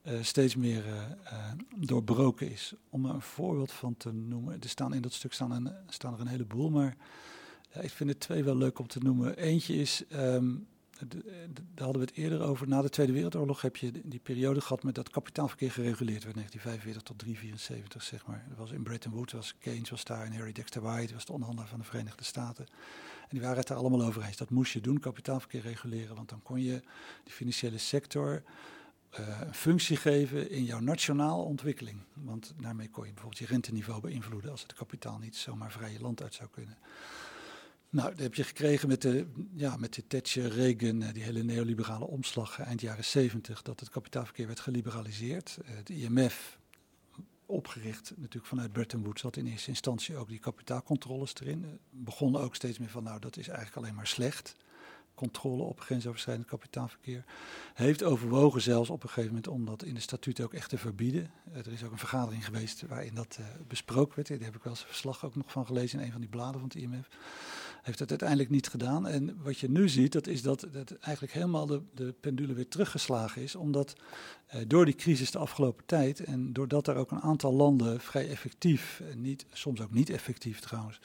uh, steeds meer uh, uh, doorbroken is. Om er een voorbeeld van te noemen. Er staan in dat stuk staan, een, staan er een heleboel, maar ik vind er twee wel leuk om te noemen. Eentje is, um, daar hadden we het eerder over. Na de Tweede Wereldoorlog heb je die periode gehad met dat kapitaalverkeer gereguleerd werd, 1945 tot 374, zeg maar. Dat was in Bretton Woods, was Keynes was daar en Harry Dexter White was de onderhandelaar van de Verenigde Staten. En die waren het daar allemaal over eens. Dat moest je doen, kapitaalverkeer reguleren, want dan kon je die financiële sector uh, een functie geven in jouw nationale ontwikkeling. Want daarmee kon je bijvoorbeeld je renteniveau beïnvloeden als het kapitaal niet zomaar vrij je land uit zou kunnen. Nou, dat heb je gekregen met de, ja, met de Thatcher, Reagan, eh, die hele neoliberale omslag eind jaren 70, dat het kapitaalverkeer werd geliberaliseerd. De IMF, opgericht natuurlijk vanuit Bretton Woods, had in eerste instantie ook die kapitaalcontroles erin. Uh, begon ook steeds meer van, nou, dat is eigenlijk alleen maar slecht controle op grensoverschrijdend kapitaalverkeer. Heeft overwogen zelfs op een gegeven moment om dat in de statuten ook echt te verbieden. Uh, er is ook een vergadering geweest waarin dat uh, besproken werd. Daar heb ik wel eens een verslag ook nog van gelezen in een van die bladen van het IMF. Heeft dat uiteindelijk niet gedaan. En wat je nu ziet, dat is dat, dat eigenlijk helemaal de, de pendule weer teruggeslagen is. Omdat uh, door die crisis de afgelopen tijd en doordat er ook een aantal landen vrij effectief, en niet, soms ook niet effectief trouwens,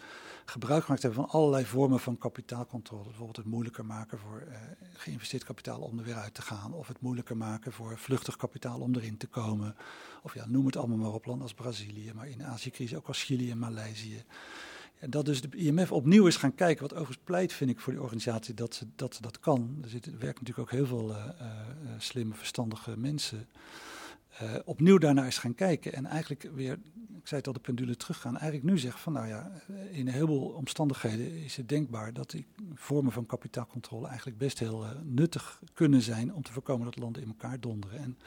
gebruik gemaakt hebben van allerlei vormen van kapitaalcontrole. Bijvoorbeeld het moeilijker maken voor uh, geïnvesteerd kapitaal om er weer uit te gaan. Of het moeilijker maken voor vluchtig kapitaal om erin te komen. Of ja, noem het allemaal maar op, landen als Brazilië, maar in de Azië-crisis ook als Chili en Maleisië. En dat dus de IMF opnieuw is gaan kijken, wat overigens pleit vind ik voor die organisatie dat ze dat, dat kan. Er, zitten, werken natuurlijk ook heel veel uh, uh, slimme, verstandige mensen. Uh, opnieuw daarnaar is gaan kijken en eigenlijk weer, ik zei het al, de pendule teruggaan. Eigenlijk nu zeggen van nou ja, in een heleboel omstandigheden is het denkbaar dat die vormen van kapitaalcontrole eigenlijk best heel uh, nuttig kunnen zijn om te voorkomen dat landen in elkaar donderen. En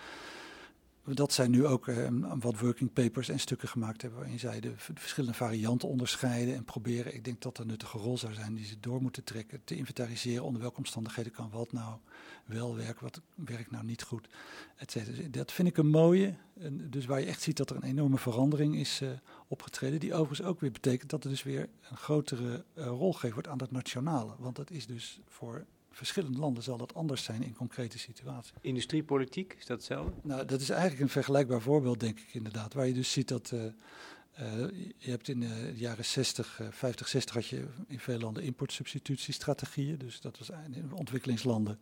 dat zij nu ook uh, wat working papers en stukken gemaakt hebben waarin zij de verschillende varianten onderscheiden en proberen, ik denk dat er een nuttige rol zou zijn die ze door moeten trekken, te inventariseren onder welke omstandigheden kan wat nou wel werken, wat werkt nou niet goed, et. Dus dat vind ik een mooie, dus waar je echt ziet dat er een enorme verandering is uh, opgetreden, die overigens ook weer betekent dat er dus weer een grotere uh, rol gegeven wordt aan dat nationale, want dat is dus voor verschillende landen zal dat anders zijn in concrete situaties. Industriepolitiek, is dat hetzelfde? Nou, dat is eigenlijk een vergelijkbaar voorbeeld, denk ik inderdaad. Waar je dus ziet dat. Uh, uh, je hebt in de jaren 60, uh, 50, 60 had je in veel landen importsubstitutiestrategieën. Dus dat was in ontwikkelingslanden.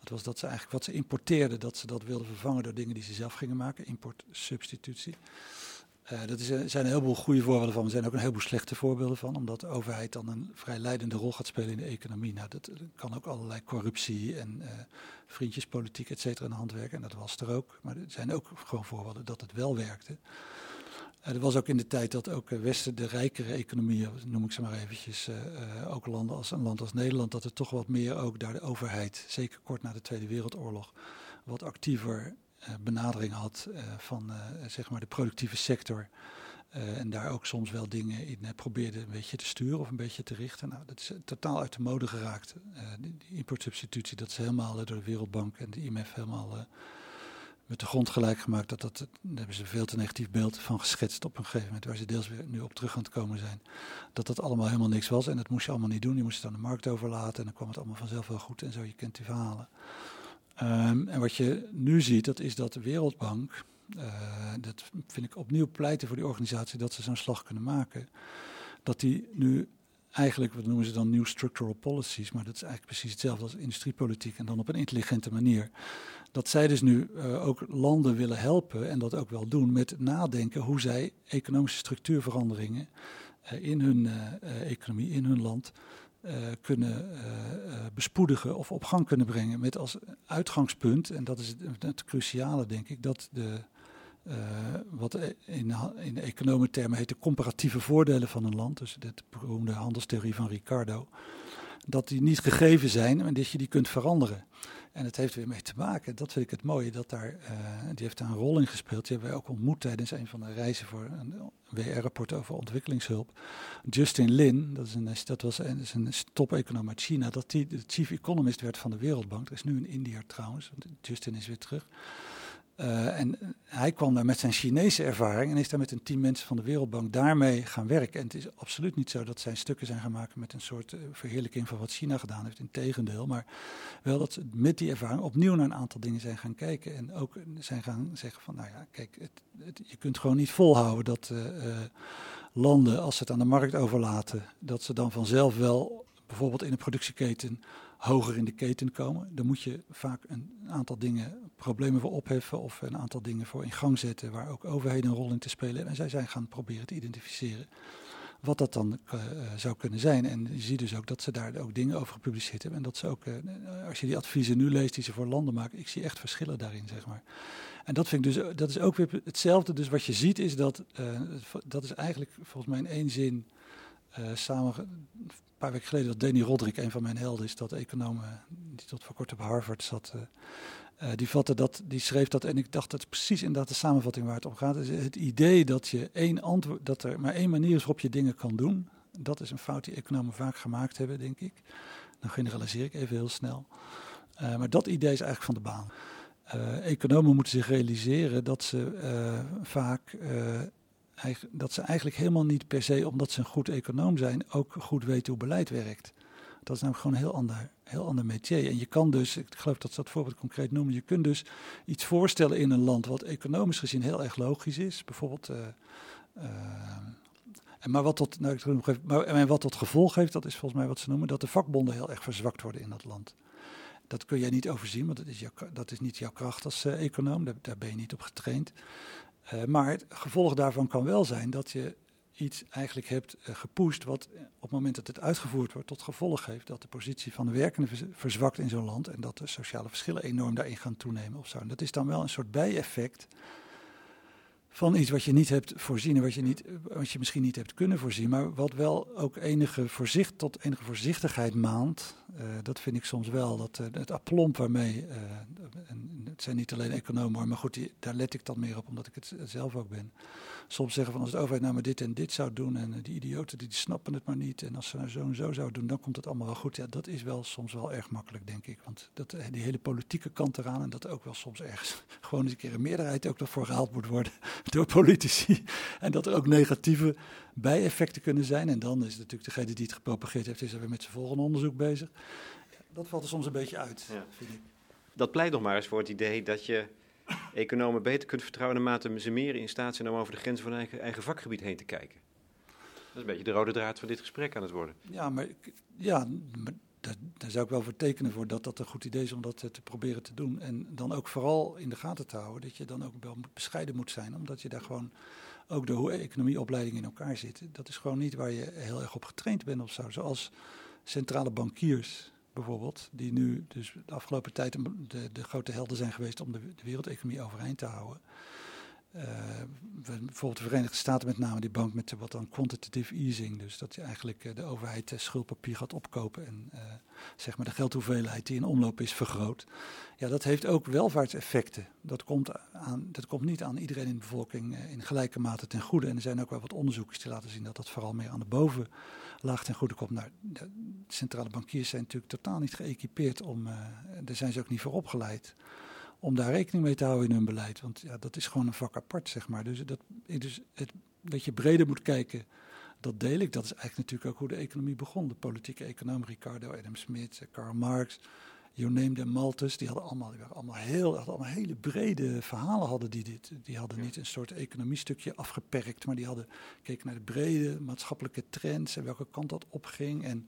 Dat was dat ze eigenlijk wat ze importeerden, dat ze dat wilden vervangen door dingen die ze zelf gingen maken. Importsubstitutie. Uh, dat is, er zijn een heleboel goede voorbeelden van. Er zijn ook een heleboel slechte voorbeelden van. Omdat de overheid dan een vrij leidende rol gaat spelen in de economie. Nou, dat, dat kan ook allerlei corruptie en vriendjespolitiek, et cetera, in de hand werken. En dat was er ook. Maar er zijn ook gewoon voorbeelden dat het wel werkte. Er was ook in de tijd dat ook Westen, de rijkere economieën, noem ik ze maar eventjes, ook landen als een land als Nederland, dat er toch wat meer ook daar de overheid, zeker kort na de Tweede Wereldoorlog, wat actiever benadering had uh, van uh, zeg maar de productieve sector. en daar ook soms wel dingen in probeerde een beetje te sturen of een beetje te richten. Nou, dat is totaal uit de mode geraakt. die importsubstitutie, dat is helemaal door de Wereldbank en de IMF helemaal met de grond gelijk gemaakt. Dat, dat, daar hebben ze veel te negatief beeld van geschetst op een gegeven moment, waar ze deels weer nu op terug aan het komen zijn. Dat dat allemaal helemaal niks was en dat moest je allemaal niet doen. Je moest het aan de markt overlaten en dan kwam het allemaal vanzelf wel goed en zo. Je kent die verhalen. Um, en wat je nu ziet, dat is dat de Wereldbank, uh, dat vind ik opnieuw pleiten voor die organisatie dat ze zo'n slag kunnen maken, dat die nu eigenlijk, wat noemen ze dan new structural policies, maar dat is eigenlijk precies hetzelfde als industriepolitiek en dan op een intelligente manier. Dat zij dus nu uh, ook landen willen helpen en dat ook wel doen met nadenken hoe zij economische structuurveranderingen uh, in hun economie, in hun land, kunnen uh, bespoedigen of op gang kunnen brengen. Met als uitgangspunt, en dat is het, cruciale denk ik, dat de, wat in, in economentermen heet de comparatieve voordelen van een land, dus de beroemde handelstheorie van Ricardo, dat die niet gegeven zijn en dat je die kunt veranderen. En het heeft weer mee te maken, dat vind ik het mooie, dat daar, uh, die heeft daar een rol in gespeeld. Die hebben wij ook ontmoet tijdens een van de reizen voor een WR-rapport over ontwikkelingshulp. Justin Lin, dat, is een, dat was een, is een top-econoom uit China, dat die de chief economist werd van de Wereldbank. Er is nu in India trouwens, want Justin is weer terug. Uh, en hij kwam daar met zijn Chinese ervaring en is daar met een team mensen van de Wereldbank daarmee gaan werken. En het is absoluut niet zo dat zijn stukken zijn gemaakt met een soort uh, verheerlijking van wat China gedaan heeft. Integendeel, maar wel dat ze met die ervaring opnieuw naar een aantal dingen zijn gaan kijken. En ook zijn gaan zeggen van, nou ja, kijk, het, je kunt gewoon niet volhouden dat uh, landen, als ze het aan de markt overlaten, dat ze dan vanzelf wel bijvoorbeeld in de productieketen hoger in de keten komen. Dan moet je vaak een aantal dingen, problemen voor opheffen of een aantal dingen voor in gang zetten waar ook overheden een rol in te spelen. En zij zijn gaan proberen te identificeren wat dat dan uh, zou kunnen zijn. En je ziet dus ook dat ze daar ook dingen over gepubliceerd hebben. En dat ze ook, uh, als je die adviezen nu leest die ze voor landen maken, ik zie echt verschillen daarin, zeg maar. En dat vind ik dus, dat is ook weer hetzelfde. Dus wat je ziet is dat, dat is eigenlijk volgens mij in één zin samen een paar weken geleden dat Danny Roderick, een van mijn helden is, dat econoom die tot voor kort op Harvard zat, uh, die, dat, die schreef dat en ik dacht dat is precies inderdaad de samenvatting waar het om gaat. Het idee dat, je één antwoord, dat er maar één manier is waarop je dingen kan doen, dat is een fout die economen vaak gemaakt hebben, denk ik. Dan generaliseer ik even heel snel. Uh, maar dat idee is eigenlijk van de baan. Uh, economen moeten zich realiseren dat ze vaak dat ze eigenlijk helemaal niet per se, omdat ze een goed econoom zijn, ook goed weten hoe beleid werkt. Dat is namelijk gewoon een heel ander, heel ander métier. En je kan dus, ik geloof dat ze dat voorbeeld concreet noemen, je kunt dus iets voorstellen in een land wat economisch gezien heel erg logisch is. Bijvoorbeeld, uh, uh, en maar, wat tot, nou, ik maar en wat tot gevolg heeft, dat is volgens mij wat ze noemen, dat de vakbonden heel erg verzwakt worden in dat land. Dat kun jij niet overzien, want dat is, jouw, dat is niet jouw kracht als uh, econoom, daar, daar, ben je niet op getraind. Maar het gevolg daarvan kan wel zijn dat je iets eigenlijk hebt uh, gepusht wat op het moment dat het uitgevoerd wordt tot gevolg heeft dat de positie van de werkende verzwakt in zo'n land en dat de sociale verschillen enorm daarin gaan toenemen of zo. En dat is dan wel een soort bijeffect van iets wat je niet hebt voorzien en wat je, niet, wat je misschien niet hebt kunnen voorzien, maar wat wel ook enige voorzicht tot enige voorzichtigheid maand. Uh, dat vind ik soms wel. Dat, uh, het aplomp waarmee, uh, en het zijn niet alleen economen maar goed, daar let ik dan meer op omdat ik het zelf ook ben. Soms zeggen van als de overheid nou maar dit en dit zou doen en die idioten die, die snappen het maar niet en als ze nou zo en zo zouden doen, dan komt het allemaal wel goed. Ja, dat is wel soms wel erg makkelijk, denk ik. Want dat, die hele politieke kant eraan en dat ook wel soms ergens gewoon eens een keer een meerderheid ook ervoor gehaald moet worden door politici. En dat er ook negatieve bijeffecten kunnen zijn. En dan is het natuurlijk degene die het gepropageerd heeft, is er weer met zijn volgende onderzoek bezig. Dat valt er soms een beetje uit, ja. vind ik. Dat pleit nog maar eens voor het idee dat je economen beter kunt vertrouwen naarmate ze meer in staat zijn om over de grens van hun eigen, eigen vakgebied heen te kijken. Dat is een beetje de rode draad van dit gesprek aan het worden. Ja, maar, ja, maar daar, zou ik wel voor tekenen voor dat dat een goed idee is om dat te proberen te doen. En dan ook vooral in de gaten te houden dat je dan ook wel bescheiden moet zijn, omdat je daar gewoon ook de economieopleiding in elkaar zit. Dat is gewoon niet waar je heel erg op getraind bent of zo. Zoals centrale bankiers bijvoorbeeld, die nu dus de afgelopen tijd de, de grote helden zijn geweest om de, de wereldeconomie overeind te houden. Uh, bijvoorbeeld de Verenigde Staten met name die bank met wat dan quantitative easing. Dus dat je eigenlijk uh, de overheid uh, schuldpapier gaat opkopen en zeg maar de geldhoeveelheid die in omloop is vergroot. Ja, dat heeft ook welvaartseffecten. Dat komt, aan, dat komt niet aan iedereen in de bevolking in gelijke mate ten goede. En er zijn ook wel wat onderzoekers die laten zien dat dat vooral meer aan de bovenlaag ten goede komt. Nou, de centrale bankiers zijn natuurlijk totaal niet geëquipeerd om, daar zijn ze ook niet voor opgeleid om daar rekening mee te houden in hun beleid. Want ja, dat is gewoon een vak apart, zeg maar. Dus, dat, dus het, dat je breder moet kijken, dat deel ik. Dat is eigenlijk natuurlijk ook hoe de economie begon. De politieke econoom Ricardo Adam Smith, Karl Marx, you name them, Malthus. Die hadden allemaal, die waren allemaal, heel, hadden allemaal hele brede verhalen. Hadden die, dit. die hadden niet een soort economiestukje afgeperkt, maar die hadden keken naar de brede maatschappelijke trends en welke kant dat opging. En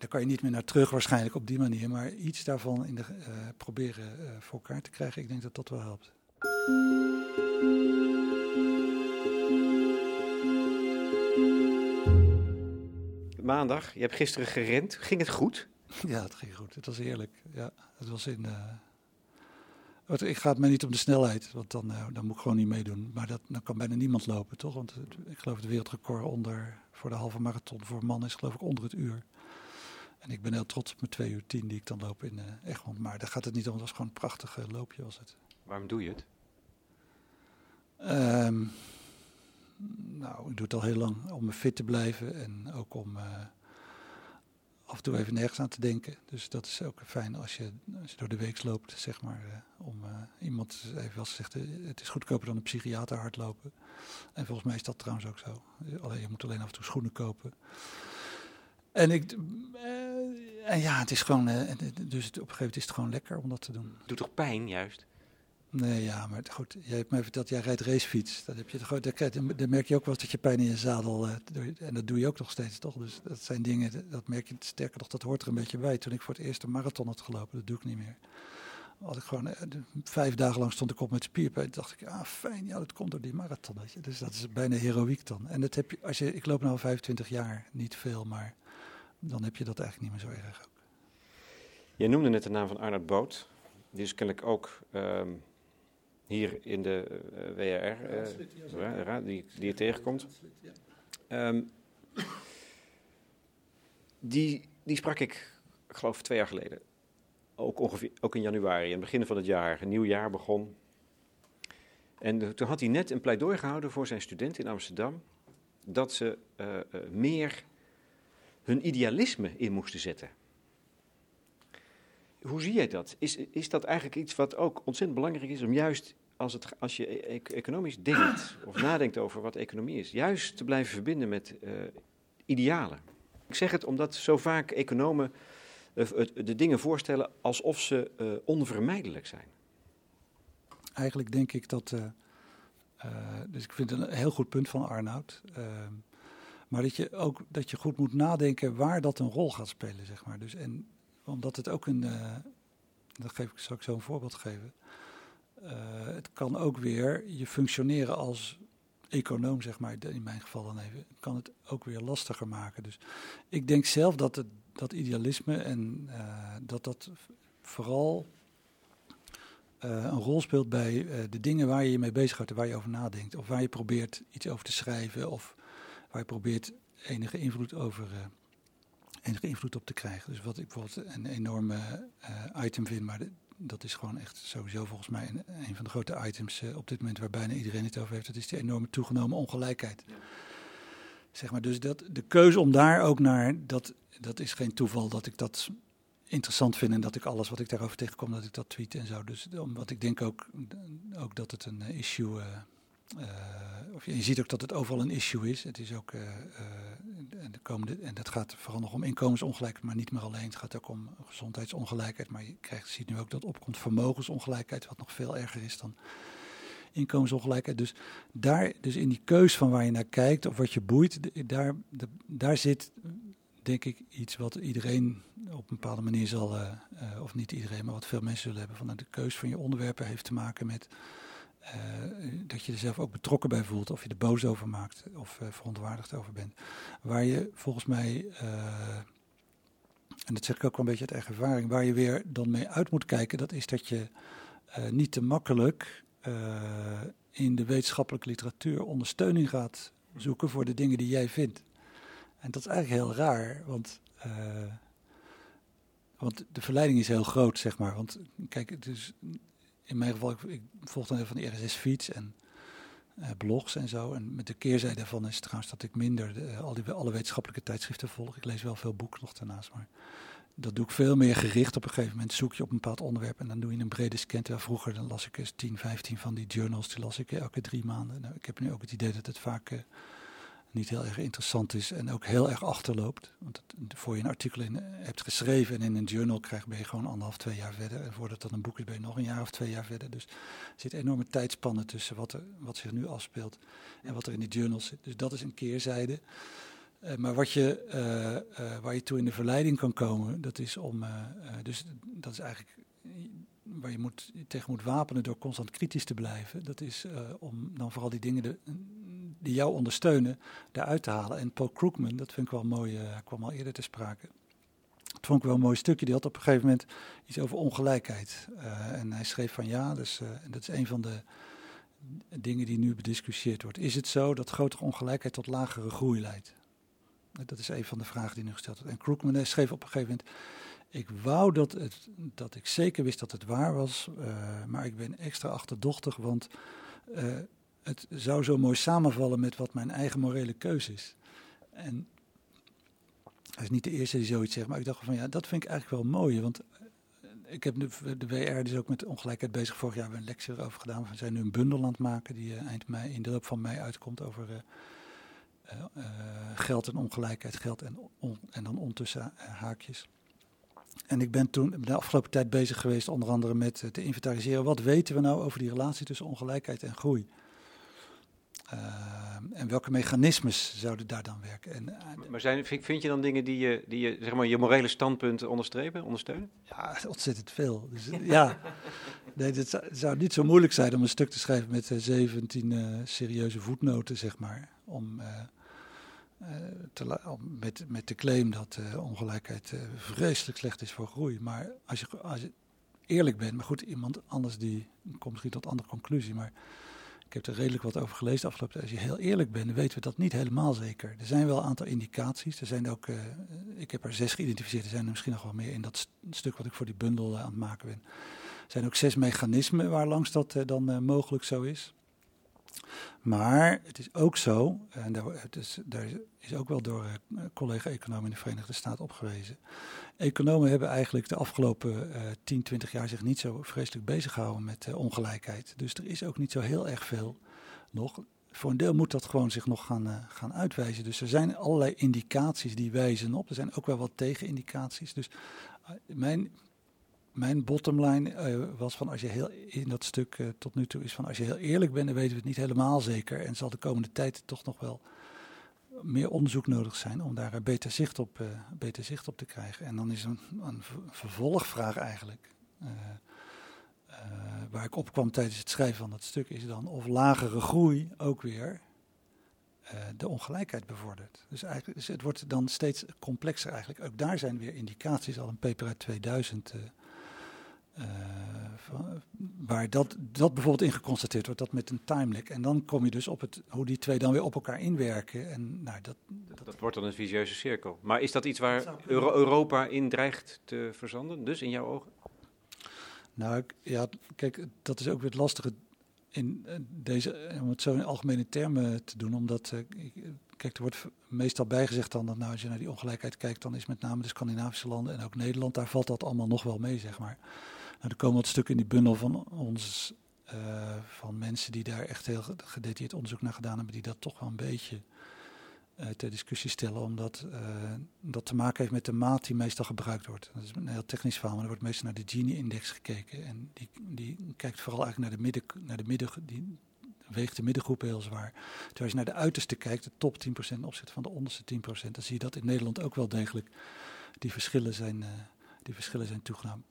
daar kan je niet meer naar terug waarschijnlijk op die manier, maar iets daarvan in de, uh, proberen uh, voor elkaar te krijgen, ik denk dat dat wel helpt. Maandag, je hebt gisteren gerend. Ging het goed? Ja, het ging goed. Het was heerlijk. Ja, het was in. Uh, ik ga het mij niet om de snelheid, want dan, dan moet ik gewoon niet meedoen. Maar dat, dan kan bijna niemand lopen, toch? Want ik geloof het wereldrecord onder, voor de halve marathon voor mannen is geloof ik onder het uur. En ik ben heel trots op mijn 2 uur 10 die ik dan loop in uh, Egmond. Maar daar gaat het niet om. Het was gewoon een prachtig uh, loopje was het. Waarom doe je het? Um, nou, ik doe het al heel lang om me fit te blijven. En ook om uh, af en toe even nergens aan te denken. Dus dat is ook fijn als je, als je door de week loopt, zeg maar. om iemand heeft wel eh, het is goedkoper dan een psychiater hardlopen. En volgens mij is dat trouwens ook zo. Alleen je moet alleen af en toe schoenen kopen. En ik, eh, ja, het is gewoon, eh, dus op een gegeven moment is het gewoon lekker om dat te doen. Doet toch pijn juist? Nee, ja, maar goed, jij hebt mij verteld, jij rijdt racefiets. Dat heb je toch, dan merk je ook wel dat je pijn in je zadel, uh, en dat doe je ook nog steeds, toch? Dus dat zijn dingen, dat merk je sterker nog, dat hoort er een beetje bij. Toen ik voor het eerst een marathon had gelopen, dat doe ik niet meer. Had ik gewoon, vijf dagen lang stond ik op met spierpijn. dacht ik, ah fijn, ja, dat komt door die marathon, weet je. Dus dat is bijna heroïek dan. En dat heb je, als je, ik loop nu al 25 jaar, niet veel, maar dan heb je dat eigenlijk niet meer zo erg ook. Jij noemde net de naam van Arnold Boot. Die is kennelijk ook um, hier in de uh, WRR, uh, ja, die, die je tegenkomt. Um, die, die sprak ik, ik geloof twee jaar geleden. Ook, ongeveer, ook in januari, in het begin van het jaar. Een nieuw jaar begon. En toen had hij net een pleidooi gehouden voor zijn studenten in Amsterdam. Dat ze uh, meer hun idealisme in moesten zetten. Hoe zie jij dat? Is, is dat eigenlijk iets wat ook ontzettend belangrijk is om juist als, het, als je e-, economisch denkt of nadenkt over wat economie is, juist te blijven verbinden met uh, idealen? Ik zeg het omdat zo vaak economen uh, de dingen voorstellen alsof ze uh, onvermijdelijk zijn. Eigenlijk denk ik dat. dus ik vind het een heel goed punt van Arnoud. Maar dat je ook dat je goed moet nadenken waar dat een rol gaat spelen, zeg maar. Dus en omdat het ook een. Uh, dat geef ik, zal ik zo een voorbeeld geven. Uh, het kan ook weer je functioneren als econoom, zeg maar, in mijn geval dan even, kan het ook weer lastiger maken. Dus ik denk zelf dat het, dat idealisme en uh, dat dat vooral een rol speelt bij de dingen waar je je mee bezighoudt en waar je over nadenkt. Of waar je probeert iets over te schrijven of waar je probeert enige invloed over uh, enige invloed op te krijgen. Dus wat ik bijvoorbeeld een enorme uh, item vind, maar de, dat is gewoon echt sowieso volgens mij een, een van de grote items uh, op dit moment waar bijna iedereen het over heeft. Dat is die enorme toegenomen ongelijkheid. Ja. Zeg maar, dus dat, de keuze om daar ook naar, dat, dat is geen toeval dat ik dat interessant vind en dat ik alles wat ik daarover tegenkom, dat ik dat tweet en zo. Dus omdat ik denk ook, ook dat het een issue of je, ziet ook dat het overal een issue is. Het is ook uh, de komende, en dat gaat vooral nog om inkomensongelijkheid, maar niet meer alleen. Het gaat ook om gezondheidsongelijkheid. Maar je krijgt, ziet nu ook dat opkomt vermogensongelijkheid, wat nog veel erger is dan inkomensongelijkheid. Dus daar, dus in die keus van waar je naar kijkt of wat je boeit, daar, daar zit denk ik iets wat iedereen op een bepaalde manier zal, uh, of niet iedereen, maar wat veel mensen zullen hebben, van de keus van je onderwerpen heeft te maken met uh, dat je er zelf ook betrokken bij voelt, of je er boos over maakt of uh, verontwaardigd over bent. Waar je volgens mij, uh, en dat zeg ik ook wel een beetje uit eigen ervaring, waar je weer dan mee uit moet kijken, dat is dat je niet te makkelijk in de wetenschappelijke literatuur ondersteuning gaat zoeken voor de dingen die jij vindt. En dat is eigenlijk heel raar, want want de verleiding is heel groot, zeg maar. Want kijk, het is in mijn geval, ik, volg dan even van de RSS-fiets en uh, blogs en zo. En met de keerzijde daarvan is trouwens dat ik minder de, al die, alle wetenschappelijke tijdschriften volg. Ik lees wel veel boeken nog daarnaast, maar dat doe ik veel meer gericht. Op een gegeven moment zoek je op een bepaald onderwerp en dan doe je een brede scan. Terwijl vroeger dan las ik eens 10, 15 van die journals, die las ik elke drie maanden. Nou, ik heb nu ook het idee dat het vaak... niet heel erg interessant is en ook heel erg achterloopt. Want voor je een artikel in, hebt geschreven en in een journal krijgt, ben je gewoon anderhalf, twee jaar verder. En voordat dat een boek is, ben je nog een jaar of twee jaar verder. Dus er zit enorme tijdspannen tussen wat, er, wat zich nu afspeelt en wat er in die journals zit. Dus dat is een keerzijde. Uh, maar wat je, uh, waar je toe in de verleiding kan komen, dat is om. dus dat is eigenlijk waar je moet, tegen moet wapenen door constant kritisch te blijven. Dat is om dan vooral die dingen de, die jou ondersteunen, daaruit te halen. En Paul Krugman, dat vind ik wel mooi, uh, kwam al eerder te sprake. Dat vond ik wel een mooi stukje. Die had op een gegeven moment iets over ongelijkheid. Uh, en hij schreef van ja, dus, uh, dat is een van de dingen die nu bediscussieerd wordt. Is het zo dat grotere ongelijkheid tot lagere groei leidt? Dat is een van de vragen die nu gesteld wordt. En Krugman schreef op een gegeven moment... Ik wou dat, het, dat ik zeker wist dat het waar was, maar ik ben extra achterdochtig, want het zou zo mooi samenvallen met wat mijn eigen morele keuze is. En hij is niet de eerste die zoiets zegt, maar ik dacht van ja, dat vind ik eigenlijk wel mooi. Want ik heb de WR is ook met ongelijkheid bezig. Vorig jaar hebben we een lectie erover gedaan. We zijn nu een bundel aan het maken die eind mei, in de loop van mei uitkomt over geld en ongelijkheid, geld en, en dan ondertussen haakjes. En ik ben toen de afgelopen tijd bezig geweest, onder andere met te inventariseren. Wat weten we nou over die relatie tussen ongelijkheid en groei? Uh, en welke mechanismes zouden daar dan werken? En, uh, maar zijn, vind je dan dingen die je, die je, zeg maar, je morele standpunt onderstrepen, ondersteunen? Ja, ontzettend veel. Dus, ja, nee, het zou niet zo moeilijk zijn om een stuk te schrijven met uh, 17 uh, serieuze voetnoten, zeg maar. Om, te, om met, met de claim dat ongelijkheid vreselijk slecht is voor groei. Maar als je, als je eerlijk bent, maar goed, iemand anders die komt misschien tot andere conclusie, maar ik heb er redelijk wat over gelezen afgelopen Als je heel eerlijk bent, weten we dat niet helemaal zeker. Er zijn wel een aantal indicaties. Er zijn ook, uh, ik heb er zes geïdentificeerd. Er zijn er misschien nog wel meer in dat stuk wat ik voor die bundel uh, aan het maken ben. Er zijn ook zes mechanismen waar langs dat uh, dan mogelijk zo is. Maar het is ook zo, en daar, het is, daar is ook wel door uh, collega-economen in de Verenigde Staten opgewezen. Economen hebben eigenlijk de afgelopen uh, 10, 20 jaar zich niet zo vreselijk bezig gehouden met uh, ongelijkheid. Dus er is ook niet zo heel erg veel nog. Voor een deel moet dat gewoon zich nog gaan, uh, gaan uitwijzen. Dus er zijn allerlei indicaties die wijzen op. Er zijn ook wel wat tegenindicaties. Dus mijn mijn bottomline uh, was van als je heel in dat stuk uh, tot nu toe is van als je heel eerlijk bent, dan weten we het niet helemaal zeker. En zal de komende tijd toch nog wel meer onderzoek nodig zijn om daar beter zicht op, beter zicht op te krijgen. En dan is een, een vervolgvraag eigenlijk. waar ik op kwam tijdens het schrijven van dat stuk, is dan of lagere groei ook weer de ongelijkheid bevordert. Dus, eigenlijk, dus het wordt dan steeds complexer eigenlijk. Ook daar zijn weer indicaties, al een paper uit 2000 uh, waar dat, dat bijvoorbeeld in geconstateerd wordt, dat met een timelag. En dan kom je dus op het, hoe die twee dan weer op elkaar inwerken. En, nou, dat, dat, dat wordt dan een visieuze cirkel. Maar is dat iets waar Euro Europa in dreigt te verzanden, dus in jouw ogen? Nou, ja, kijk, dat is ook weer het lastige in eh, deze, om het zo in algemene termen te doen, omdat, uh, kijk, er wordt meestal bijgezegd dan dat nou, als je naar die ongelijkheid kijkt, dan is met name de Scandinavische landen en ook Nederland, daar valt dat allemaal nog wel mee, zeg maar. Nou, er komen wat stukken in die bundel van ons, uh, van mensen die daar echt heel gedetailleerd onderzoek naar gedaan hebben, die dat toch wel een beetje uh, ter discussie stellen, omdat uh, dat te maken heeft met de maat die meestal gebruikt wordt. Dat is een heel technisch verhaal, maar er wordt meestal naar de Gini-index gekeken. En die, die kijkt vooral eigenlijk naar de midden, naar de midden die weegt de middengroep heel zwaar. Terwijl je naar de uiterste kijkt, de top 10% opzet van de onderste 10%, dan zie je dat in Nederland ook wel degelijk die verschillen zijn, uh, die verschillen zijn toegenomen.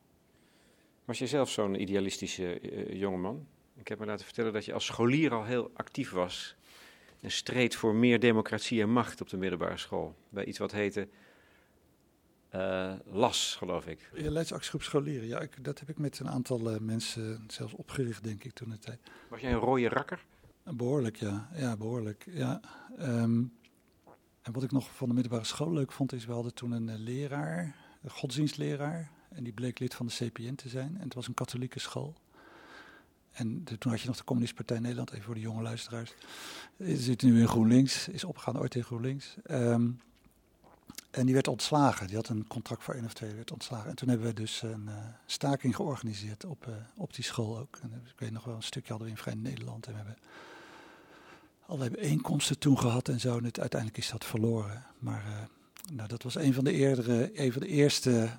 Was je zelf zo'n idealistische uh, jongeman? Ik heb me laten vertellen dat je als scholier al heel actief was en streed voor meer democratie en macht op de middelbare school. Bij iets wat heette uh, LAS, geloof ik. Ja, Leidsactiegroep Scholieren. Ja, ik, dat heb ik met een aantal uh, mensen zelfs opgericht, denk ik, toen de tijd. Was jij een rode rakker? Behoorlijk, ja. Ja, behoorlijk, ja. Um, en wat ik nog van de middelbare school leuk vond, is we hadden toen een leraar, een godsdienstleraar. En die bleek lid van de CPN te zijn. En het was een katholieke school. En toen had je nog de Communistische Partij Nederland, even voor de jonge luisteraars. Zit nu in GroenLinks, is opgegaan ooit in GroenLinks. Um, en die werd ontslagen. Die had een contract voor één of twee, werd ontslagen. En toen hebben we dus een uh, staking georganiseerd op, uh, op die school ook. En ik weet nog wel, een stukje hadden we in Vrij Nederland. En we hebben allerlei bijeenkomsten toen gehad en zo. En uiteindelijk is dat verloren. Maar nou, dat was een van de, eerdere, een van de eerste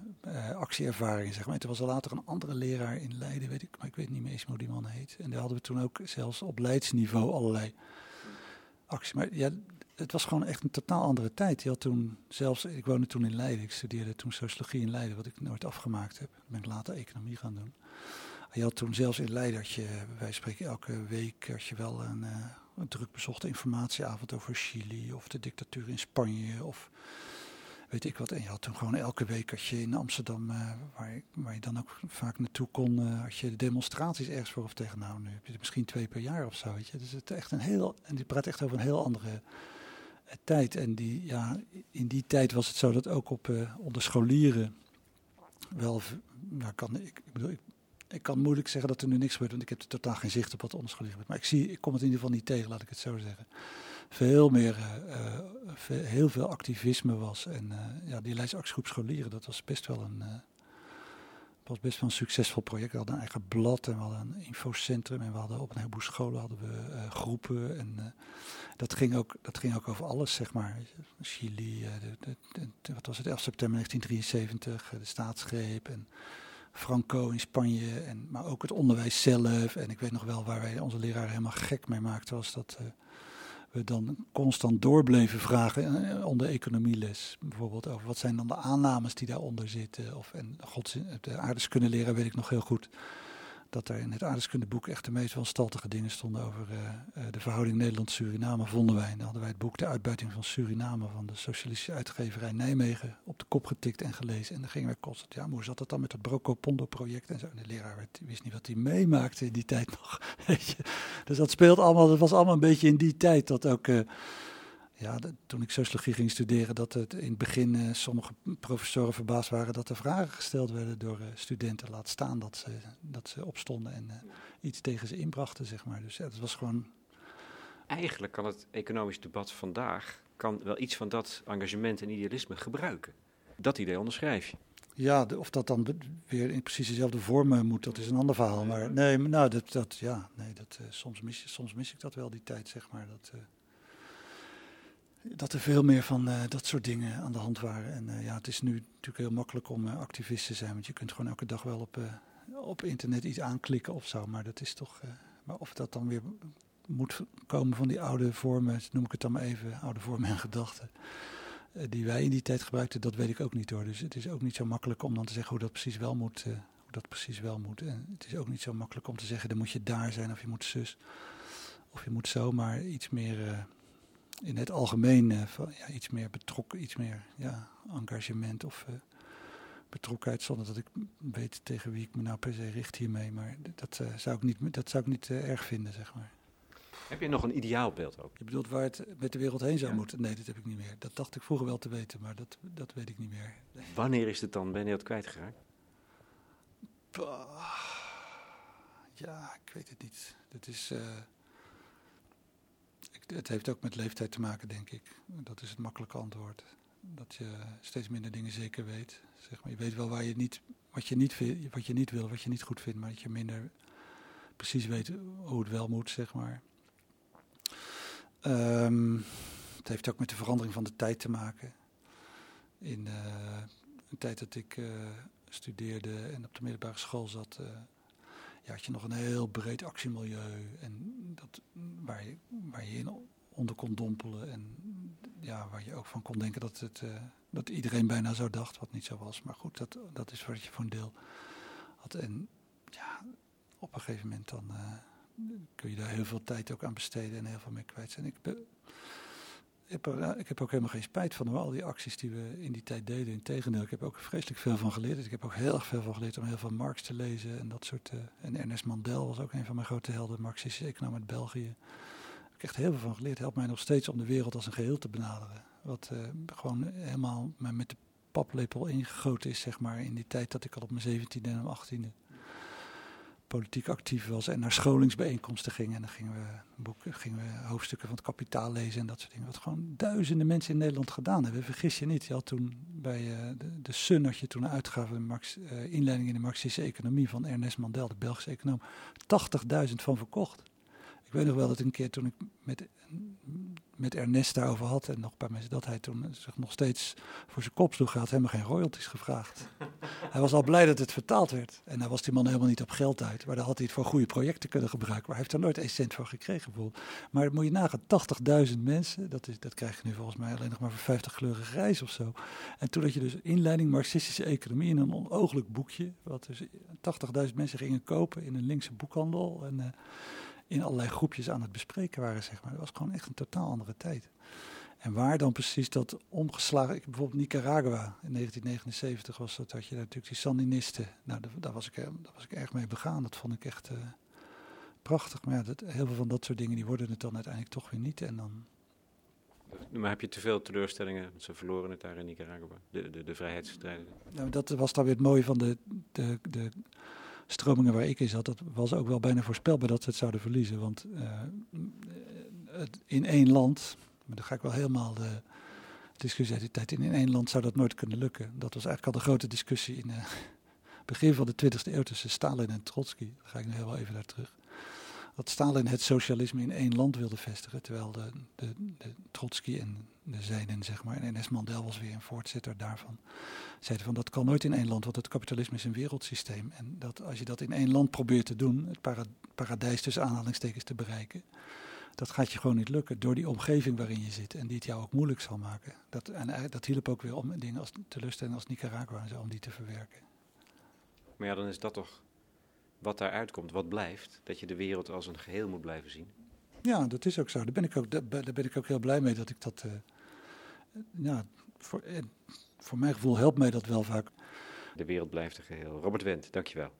actieervaringen, zeg maar. En toen was er later een andere leraar in Leiden, weet ik, maar ik weet niet meer eens hoe die man heet. En daar hadden we toen ook zelfs op leidsniveau allerlei acties. Maar ja, het was gewoon echt een totaal andere tijd. Je had toen zelfs, ik woonde toen in Leiden, ik studeerde toen sociologie in Leiden, wat ik nooit afgemaakt heb. Dan ben ik later economie gaan doen. Je had toen zelfs in Leiden, je, wij spreken elke week, als je wel een, uh, een druk bezochte informatieavond over Chili of de dictatuur in Spanje of weet ik wat. En je had toen gewoon elke week als je in Amsterdam, uh, waar, je dan ook vaak naartoe kon, uh, als je demonstraties ergens voor of tegen, nou nu heb je er misschien twee per jaar of zo, weet je. Dus het is echt een heel, en die praat echt over een heel andere tijd. En die, ja, in die tijd was het zo dat ook op, onder scholieren wel, nou kan, ik, ik bedoel, ik, kan moeilijk zeggen dat er nu niks gebeurt, want ik heb er totaal geen zicht op wat onder scholieren gebeurt. Maar ik, zie, ik kom het in ieder geval niet tegen, laat ik het zo zeggen. Veel meer, uh, veel, heel veel activisme was. En uh, ja, die Leidsactiegroep scholieren, dat was best wel een, was best wel een succesvol project. We hadden een eigen blad en we hadden een infocentrum en we hadden op een heleboel scholen hadden we groepen. En dat, ging ook, dat ging ook over alles, zeg maar. Chili, wat was het, 11 september 1973, de staatsgreep en Franco in Spanje. En, maar ook het onderwijs zelf. En ik weet nog wel waar wij onze leraar helemaal gek mee maakten, was dat we dan constant doorbleven vragen uh, onder economieles. Bijvoorbeeld over wat zijn dan de aannames die daaronder zitten. Of, en gods, de aardeskunde leren weet ik nog heel goed dat er in het aardeskundeboek echt de meest wanstaltige dingen stonden over uh, uh, de verhouding Nederland-Suriname, vonden wij. En dan hadden wij het boek De Uitbuiting van Suriname van de socialistische uitgeverij Nijmegen op de kop getikt en gelezen. En dan gingen wij constant, ja, maar hoe zat dat dan met het Broco Pondo project en zo. En de leraar wist niet wat hij meemaakte in die tijd nog. Dus dat speelt allemaal, dat was allemaal een beetje in die tijd dat ook... Uh, ja, de, toen ik sociologie ging studeren, dat het in het begin uh, sommige professoren verbaasd waren dat er vragen gesteld werden door uh, studenten. Laat staan dat ze, dat ze opstonden en uh, iets tegen ze inbrachten, zeg maar. Dus ja, dat was gewoon. Eigenlijk kan het economisch debat vandaag kan wel iets van dat engagement en idealisme gebruiken. Dat idee onderschrijf je. Ja, de, of dat dan weer in precies dezelfde vormen moet, dat is een ander verhaal. Maar nee, nou, dat, dat, ja, nee, dat, soms, mis, soms mis ik dat wel, die tijd, zeg maar. Dat, dat er veel meer van uh, dat soort dingen aan de hand waren. En uh, ja, het is nu natuurlijk heel makkelijk om uh, activist te zijn, want je kunt gewoon elke dag wel op, op internet iets aanklikken of zo. Maar dat is toch. maar of dat dan weer moet komen van die oude vormen, noem ik het dan maar even, oude vormen en gedachten. die wij in die tijd gebruikten, dat weet ik ook niet hoor. Dus het is ook niet zo makkelijk om dan te zeggen hoe dat precies wel moet. hoe dat precies wel moet. En het is ook niet zo makkelijk om te zeggen, dan moet je daar zijn of je moet zus. Of je moet zo, maar iets meer in het algemeen uh, van, ja, iets meer betrokken, iets meer ja, engagement of uh, betrokkenheid, zonder dat ik weet tegen wie ik me nou per se richt hiermee. Maar dat uh, zou ik niet, dat zou ik niet erg vinden, zeg maar. Heb je nog een ideaalbeeld ook? Je bedoelt waar het met de wereld heen zou ja. moeten? Nee, dat heb ik niet meer. Dat dacht ik vroeger wel te weten, maar dat, dat weet ik niet meer. Nee. Wanneer is het dan? Ben je dat kwijtgeraakt? Ja, ik weet het niet. Dat is het heeft ook met leeftijd te maken, denk ik. Dat is het makkelijke antwoord. Dat je steeds minder dingen zeker weet. Zeg maar. Je weet wel waar je niet, wat, je niet, wat je niet wil, wat je niet goed vindt, maar dat je minder precies weet hoe het wel moet, zeg maar. Um, het heeft ook met de verandering van de tijd te maken. In uh, een tijd dat ik uh, studeerde en op de middelbare school zat, uh, ja, had je nog een heel breed actiemilieu. En dat, waar, je, waar je in onder kon dompelen. En ja, waar je ook van kon denken dat, het, uh, dat iedereen bijna zo dacht, wat niet zo was. Maar goed, dat, dat is wat je voor een deel had. En ja, op een gegeven moment dan uh, kun je daar heel veel tijd ook aan besteden en heel veel mee kwijt zijn. Ik, ik, heb, ik ook helemaal geen spijt van al die acties die we in die tijd deden. Integendeel, ik heb ook vreselijk veel van geleerd. Ik heb ook heel erg veel van geleerd om heel veel Marx te lezen en dat soort. Uh, en Ernest Mandel was ook een van mijn grote helden, Marxistische econoom uit België. Ik heb echt heel veel van geleerd. Helpt mij nog steeds om de wereld als een geheel te benaderen. Wat uh, gewoon helemaal met de paplepel ingegoten is, zeg maar, in die tijd dat ik al op mijn 17e en mijn 18e politiek actief was en naar scholingsbijeenkomsten ging. En dan gingen we, boeken, gingen we hoofdstukken van het kapitaal lezen en dat soort dingen. Wat gewoon duizenden mensen in Nederland gedaan hebben. Vergis je niet, je had toen bij uh, de, de Sun had je toen een uitgave, Marx, uh, inleiding in de Marxistische economie van Ernest Mandel, de Belgische econoom. 80.000 van verkocht. Ik weet nog wel dat een keer toen ik met, met Ernest daarover had en nog bij mensen dat hij toen zich nog steeds voor zijn kop sloeg, hij had helemaal geen royalties gevraagd. hij was al blij dat het vertaald werd. En daar was die man helemaal niet op geld uit, maar daar had hij het voor goede projecten kunnen gebruiken. Maar hij heeft er nooit een cent voor gekregen bijvoorbeeld. Maar moet je nagaan, 80.000 mensen, dat, is, dat krijg je nu volgens mij alleen nog maar voor 50 gulden reis of zo. En toen had je dus inleiding Marxistische economie in een onooglijk boekje, wat dus 80.000 mensen gingen kopen in een linkse boekhandel. En, uh, in allerlei groepjes aan het bespreken waren, zeg maar. Dat was gewoon echt een totaal andere tijd. En waar dan precies dat omgeslagen... Ik, bijvoorbeeld Nicaragua in 1979 was dat, had je natuurlijk die Sandinisten. Nou, daar, was ik, daar was ik erg mee begaan. Dat vond ik echt uh, prachtig. Maar ja, dat, heel veel van dat soort dingen, die worden het dan uiteindelijk toch weer niet. En dan... Maar heb je te veel teleurstellingen? Ze verloren het daar in Nicaragua, de, de, de vrijheidsstrijders. Nou, dat was dan weer het mooie van de, de, de stromingen waar ik in zat, dat was ook wel bijna voorspelbaar dat ze het zouden verliezen. Want uh, het, in één land, maar dan ga ik wel helemaal de discussie uit die tijd in, één land zou dat nooit kunnen lukken. Dat was eigenlijk al de grote discussie in, uh, begin van de 20e eeuw tussen Stalin en Trotsky. Daar ga ik nu heel wel even naar terug. Dat Stalin het socialisme in één land wilde vestigen, terwijl de, de, de Trotsky en de zijnen, zeg maar, en NS Mandel was weer een voortzitter daarvan, zeiden van dat kan nooit in één land, want het kapitalisme is een wereldsysteem. En dat als je dat in één land probeert te doen, het para, paradijs tussen aanhalingstekens te bereiken, dat gaat je gewoon niet lukken door die omgeving waarin je zit en die het jou ook moeilijk zal maken. Dat, en dat hielp ook weer om dingen als teleurstelling als Nicaragua en zo, om die te verwerken. Maar ja, dan is dat toch wat daaruit komt, wat blijft, dat je de wereld als een geheel moet blijven zien. Ja, dat is ook zo. Daar ben ik ook, daar ben ik ook heel blij mee dat ik dat. Uh, ja, voor, eh, voor mijn gevoel helpt mij dat wel vaak. De wereld blijft een geheel. Robert Wendt, dankjewel.